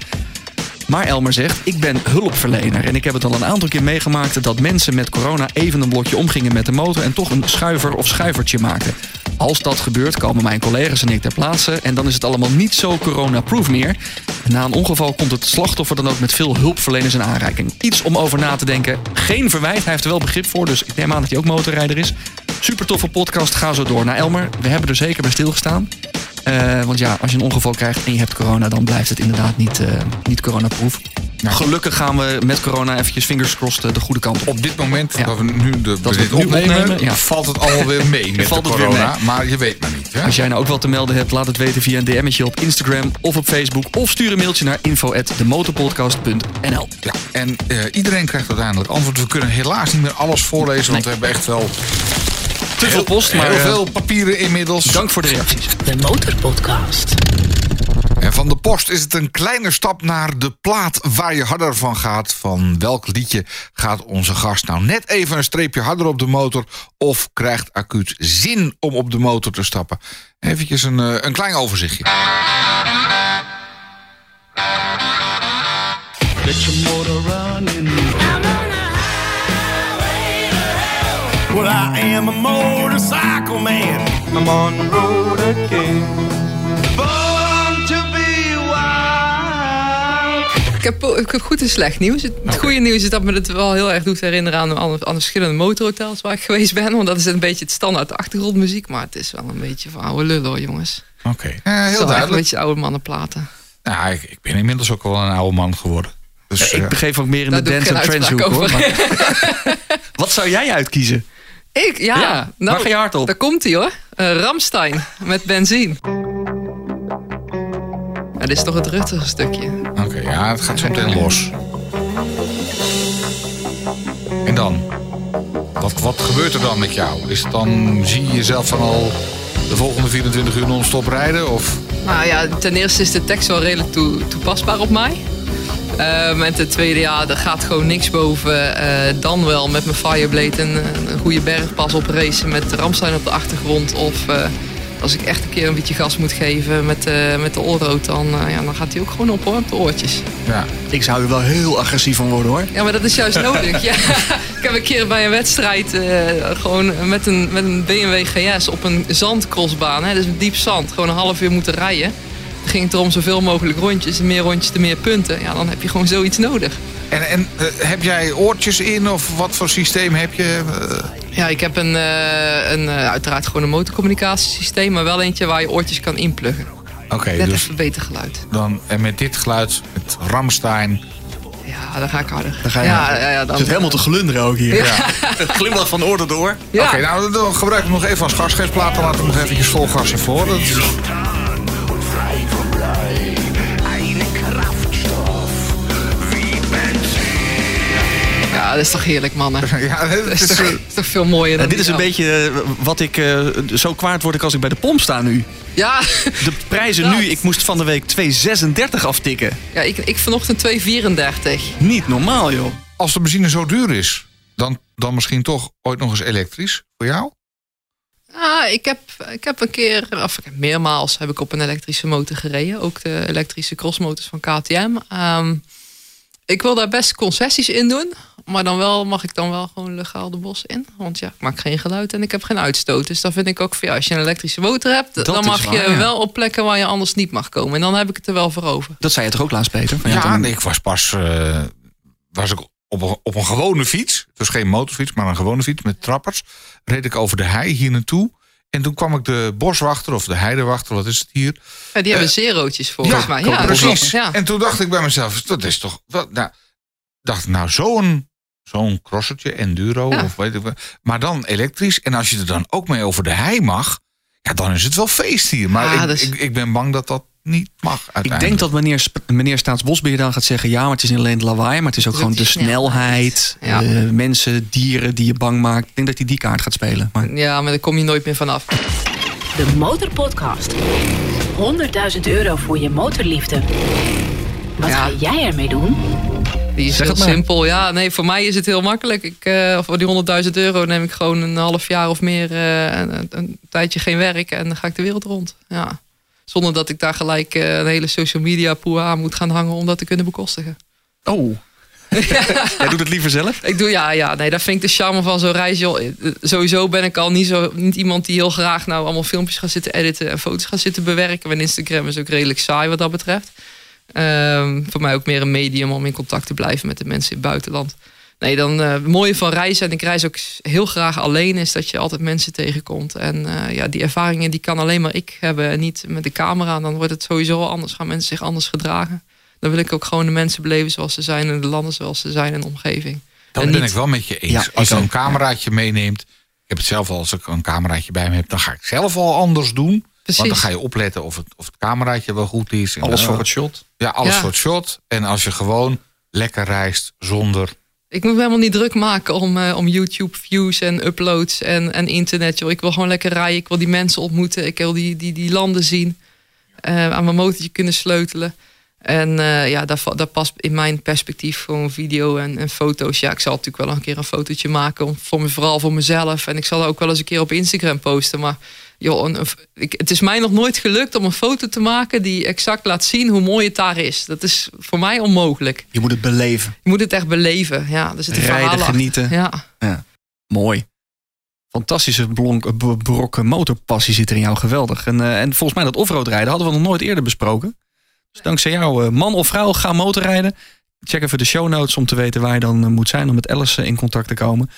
Maar Elmer zegt, ik ben hulpverlener. En ik heb het al een aantal keer meegemaakt dat mensen met corona even een blokje omgingen met de motor... en toch een schuiver of schuivertje maakten. Als dat gebeurt, komen mijn collega's en ik ter plaatse... en dan is het allemaal niet zo corona-proof meer. Na een ongeval komt het slachtoffer dan ook met veel hulpverleners in aanreiking. Iets om over na te denken. Geen verwijt, hij heeft er wel begrip voor... dus ik neem aan dat hij ook motorrijder is. Super toffe podcast, ga zo door. Nou Elmer, we hebben er zeker bij stilgestaan. Eh, want ja, als je een ongeval krijgt en je hebt corona, dan blijft het inderdaad niet, eh niet coronaproof. Gelukkig gaan we met corona eventjes fingers crossed eh, de goede kant op. Op dit moment Ja. dat we nu de, Dat we dit opnemen, opnemen, ja. valt het allemaal weer mee met Valt de het weer corona. mee. Maar je weet maar niet. Hè? Als jij nou ook wat te melden hebt, laat het weten via een DM'tje op Instagram of op Facebook. Of stuur een mailtje naar info.demotorpodcast.nl Ja, en eh, iedereen krijgt uiteindelijk antwoord. We kunnen helaas niet meer alles voorlezen, want we hebben echt wel Te veel post, maar heel eh, veel papieren inmiddels. dank voor de reacties. De Motorpodcast. En van de post is het een kleine stap naar de plaat waar je harder van gaat. Van welk liedje gaat onze gast nou net even een streepje harder op de motor... of krijgt acuut zin om op de motor te stappen? Eventjes een, eh, een klein overzichtje. Get your motor Well, I am a motorcycle man. I'm on the road again. Born to be wild. Ik heb, ik heb goed en slecht nieuws. Het, goede nieuws is dat me het wel heel erg doet herinneren aan, aan, aan de verschillende motorhotels waar ik geweest ben. Want dat is een beetje het standaard achtergrondmuziek. Maar het is wel een beetje van oude lullen hoor, jongens. Oké, Het is heel echt een duidelijk. beetje oude mannenplaten. Nou, ik, ik ben inmiddels ook wel een oude man geworden. Dus, Ik eh, begeef ook meer in Daar de ik dance en trance hoek hoor. Maar- Wat zou jij uitkiezen? Ik? Ja. Ja, nou, waar ga je hard op? Daar komt hij hoor. Eh, Ramstein met benzine. Ja, dit is toch het rustige stukje. Oké, ja, het gaat zo meteen los. En dan? Wat, wat gebeurt er dan met jou? Is het dan, zie je jezelf van al de volgende 24 uur non-stop rijden? Of Nou ja, ten eerste is de tekst wel redelijk toe- toepasbaar op mij. Ehm, en ten tweede, ja, er gaat gewoon niks boven. eh, dan wel met mijn Fireblade een, een goede bergpas op racen met Ramstein op de achtergrond. Of eh, als ik echt een keer een beetje gas moet geven met, eh, met de allroad, dan, eh, ja, dan gaat hij ook gewoon op hoor, op de oortjes. ja, Ik zou er wel heel agressief van worden hoor. Ja, maar dat is juist nodig. Ja. Ik heb een keer bij een wedstrijd eh, gewoon met een, met een BMW GS op een zandcrossbaan. Hè, dus diep zand. Gewoon een half uur moeten rijden. Ging het erom zoveel mogelijk rondjes. En meer rondjes, te meer punten. Ja, dan heb je gewoon zoiets nodig. En, en eh, heb jij oortjes in of wat voor systeem heb je? Ja, ik heb een, eh, een, eh, uiteraard gewoon een motorcommunicatiesysteem. Maar wel eentje waar je oortjes kan inpluggen. Oké, Net dus even beter geluid. dan, en met dit geluid, met Ramstein. Ja, dan ga ik harder. Dan ga je ja, harder. ja, ja, Het dan, zit helemaal te glunderen ook hier. Ja. Glimlach van oor tot oor. ja. Oké, nou dan gebruik ik hem nog even als gasgeefplaat. Dan laten we nog eventjes vol gas ervoor. Dat is- ja, dat is toch heerlijk, mannen. Ja, het Dat is, toch, is toch veel mooier dan dit is een beetje eh, wat ik... eh, zo kwaad word ik als ik bij de pomp sta nu. Ja, De prijzen Dat. nu, ik moest van de week 2,36 aftikken. ja ik, ik vanochtend 2,34. Niet normaal joh. als de benzine zo duur is, dan, dan misschien toch ooit nog eens elektrisch voor jou? Ah, ik heb, ik heb een keer, of ik heb meermaals heb ik op een elektrische motor gereden. Ook de elektrische crossmotors van KTM. Ehm, ik wil daar best concessies in doen. Maar dan wel mag ik dan wel gewoon legaal de bos in. Want ja, ik maak geen geluid en ik heb geen uitstoot. Dus dan vind ik ook, van, ja, als je een elektrische motor hebt... Dat dan mag waar, je ja. wel op plekken waar je anders niet mag komen. En dan heb ik het er wel voor over. Dat zei je toch ook laatst, Peter? Van, Ja, nee, ik was pas eh, was ik op, een, op een gewone fiets. Dus geen motorfiets, maar een gewone fiets met trappers. Reed ik over de hei hier naartoe. En toen kwam ik de boswachter of de heidewachter, wat is het hier? Ja, die hebben zerootjes volgens mij. Ja, precies. Ja. En toen dacht ik bij mezelf, dat is toch... Wat, nou, dacht ik, nou, zo'n zo'n crossertje, enduro, Ja. of weet ik wat. Maar dan elektrisch. En als je er dan ook mee over de hei mag, ja, dan is het wel feest hier. Maar Ja, ik, dus- ik, ik ben bang dat dat niet mag Ik denk dat meneer, Sp- meneer Staatsbosbeheer dan gaat zeggen... ja, maar het is niet alleen het lawaai, maar het is ook gewoon de snelheid. snelheid. Ja. eh, mensen, dieren die je bang maakt. Ik denk dat hij die kaart gaat spelen. Maar ja, maar daar kom je nooit meer vanaf. De Motorpodcast. 100.000 euro voor je motorliefde. Wat Ja. ga jij ermee doen? Die is Zeg heel simpel. Ja, nee, voor mij is het heel makkelijk. Ik, eh, voor die 100.000 euro neem ik gewoon een half jaar of meer eh, een, een tijdje geen werk en dan ga ik de wereld rond. Ja. Zonder dat ik daar gelijk eh, een hele social media poe aan moet gaan hangen om dat te kunnen bekostigen. Oh. Jij doet het liever zelf? Ik doe ja, ja, nee, dat vind ik de charme van zo'n reis. Joh. Eh, Sowieso ben ik al niet, zo, niet iemand die heel graag nou allemaal filmpjes gaat zitten editen en foto's gaat zitten bewerken. Mijn Instagram is ook redelijk saai wat dat betreft. Ehm, voor mij ook meer een medium om in contact te blijven met de mensen in het buitenland. Nee, dan eh, het mooie van reizen, en ik reis ook heel graag alleen, is dat je altijd mensen tegenkomt. En eh, ja, die ervaringen die kan alleen maar ik hebben en niet met de camera. Dan wordt het sowieso al anders, gaan mensen zich anders gedragen. Dan wil ik ook gewoon de mensen beleven zoals ze zijn en de landen zoals ze zijn en de omgeving. Dat en ben niet- ik wel met je eens. Ja, als je een cameraatje meeneemt. Ik heb het zelf al, als ik een cameraatje bij me heb, dan ga ik zelf al anders doen. Precies. Want dan ga je opletten of het, of het cameraatje wel goed is. En, Alles eh, voor het shot. Ja, alles Ja. voor het shot. En als je gewoon lekker reist zonder. Ik moet me helemaal niet druk maken om, eh, om YouTube views en uploads en, en internet. Ik wil gewoon lekker rijden. Ik wil die mensen ontmoeten. Ik wil die, die, die landen zien. eh, aan mijn motortje kunnen sleutelen. En eh, ja, va- daar past in mijn perspectief gewoon video en, en foto's. Ja, ik zal natuurlijk wel een keer een fotootje maken. Om, voor me, vooral voor mezelf. En ik zal ook wel eens een keer op Instagram posten. Maar joh, een, een- ik, het is mij nog nooit gelukt om een foto te maken die exact laat zien hoe mooi het daar is. Dat is voor mij onmogelijk. Je moet het beleven. Je moet het echt beleven. Ja, er zitten Rijden, genieten. Ja. Ja. Mooi. Fantastische blonk, b- brok motorpassie zit er in jou. Geweldig. En, eh, en volgens mij dat offroad rijden hadden we nog nooit eerder besproken. Dus dankzij jou, eh, man of vrouw, ga motorrijden. Check even de show notes om te weten waar je dan eh, moet zijn om met Alice eh, in contact te komen.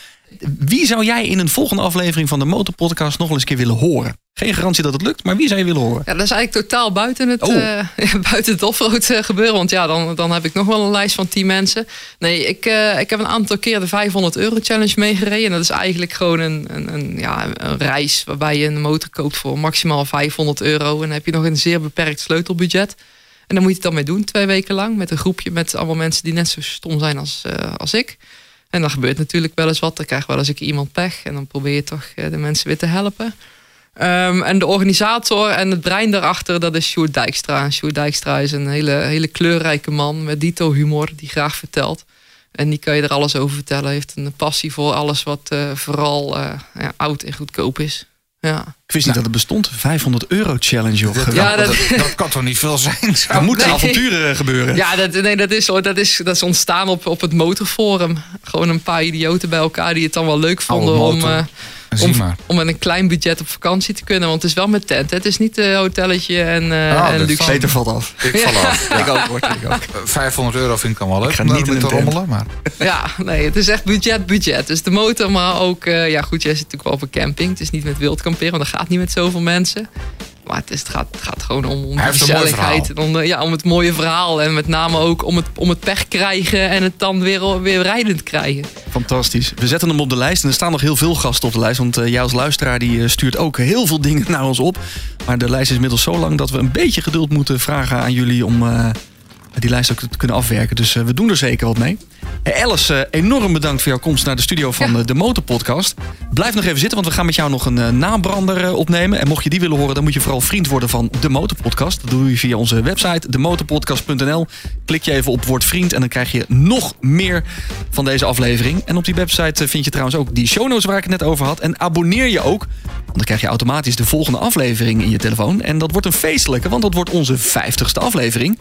Wie zou jij in een volgende aflevering van de Motorpodcast nog wel eens een keer willen horen? Geen garantie dat het lukt, maar wie zou je willen horen? ja, dat is eigenlijk totaal buiten het, Oh. eh, buiten het offroad gebeuren. Want ja, dan, dan heb ik nog wel een lijst van 10 mensen. Nee, ik, ik heb een aantal keer de 500 euro challenge meegereden. En dat is eigenlijk gewoon een, een, een, ja, een reis waarbij je een motor koopt voor maximaal 500 euro. En dan heb je nog een zeer beperkt sleutelbudget. En dan moet je het dan mee doen, twee weken lang. Met een groepje met allemaal mensen die net zo stom zijn als, eh, als ik. En dan gebeurt natuurlijk wel eens wat. Dan krijgt wel eens iemand pech. En dan probeer je toch eh, de mensen weer te helpen. Ehm, en de organisator en het brein daarachter, dat is Sjoerd Dijkstra. Dijkstra is een hele, hele kleurrijke man met dito humor die graag vertelt. En die kan je er alles over vertellen. Hij heeft een passie voor alles wat eh, vooral ja, oud en goedkoop is. Ja, Ik wist niet dat het bestond. 500 euro challenge, joh. Dat. Ja, dat- dat, dat kan toch niet veel zijn? Zo? er moeten nee. avonturen gebeuren. ja dat, nee, dat, is, dat, is, dat is ontstaan op, op het motorforum. Gewoon een paar idioten bij elkaar die het dan wel leuk vonden om. Eh, Zie om, maar. om met een klein budget op vakantie te kunnen. Want het is wel met tent. hè. Het is niet een hotelletje en, eh Ah, en dat luxe. Peter valt af. Ik val af. Ja. Ik ook, hoor. Ik ook. Eh, 500 euro vind ik wel leuk. Ik ga niet tent. rommelen. Maar Ja, nee, het is echt budget, budget. Dus de motor, maar ook... eh, ja, goed, jij zit natuurlijk wel op een camping. Het is niet met wild kamperen, want dat gaat niet met zoveel mensen. Maar het, is, het, gaat, het gaat gewoon om, om de gezelligheid. En om, de- ja, om het mooie verhaal. En met name ook om het, om het pech krijgen en het dan weer, weer rijdend krijgen. Fantastisch. We zetten hem op de lijst. En er staan nog heel veel gasten op de lijst. Want eh, jij als luisteraar die, eh, stuurt ook heel veel dingen naar ons op. Maar de lijst is inmiddels zo lang dat we een beetje geduld moeten vragen aan jullie om eh, die lijst ook te kunnen afwerken. Dus eh, we doen er zeker wat mee. Eh, Alice, eh, enorm bedankt voor jouw komst naar de studio van Ja. de Motorpodcast. Blijf nog even zitten, want we gaan met jou nog een nabrander opnemen. En mocht je die willen horen, dan moet je vooral vriend worden van de Motorpodcast. Dat doe je via onze website, demotorpodcast.nl. Klik je even op Word Vriend en dan krijg je nog meer van deze aflevering. En op die website vind je trouwens ook die show notes waar ik het net over had. En abonneer je ook, want dan krijg je automatisch de volgende aflevering in je telefoon. En dat wordt een feestelijke, want dat wordt onze 50ste aflevering.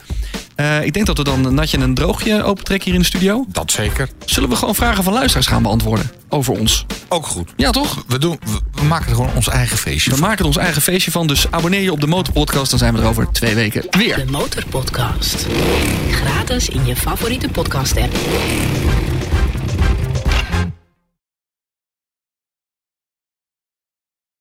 Eh, ik denk dat we dan een natje en een droogje opentrekken hier in de studio. dat zeker. Zullen we gewoon vragen van luisteraars gaan beantwoorden over ons? Ook goed. Ja, toch? We, doen, we, we maken er gewoon ons eigen feestje We van. maken er ons eigen feestje van, dus abonneer je op de Motorpodcast. Dan zijn we er over twee weken weer. De Motorpodcast. Gratis in je favoriete podcast app.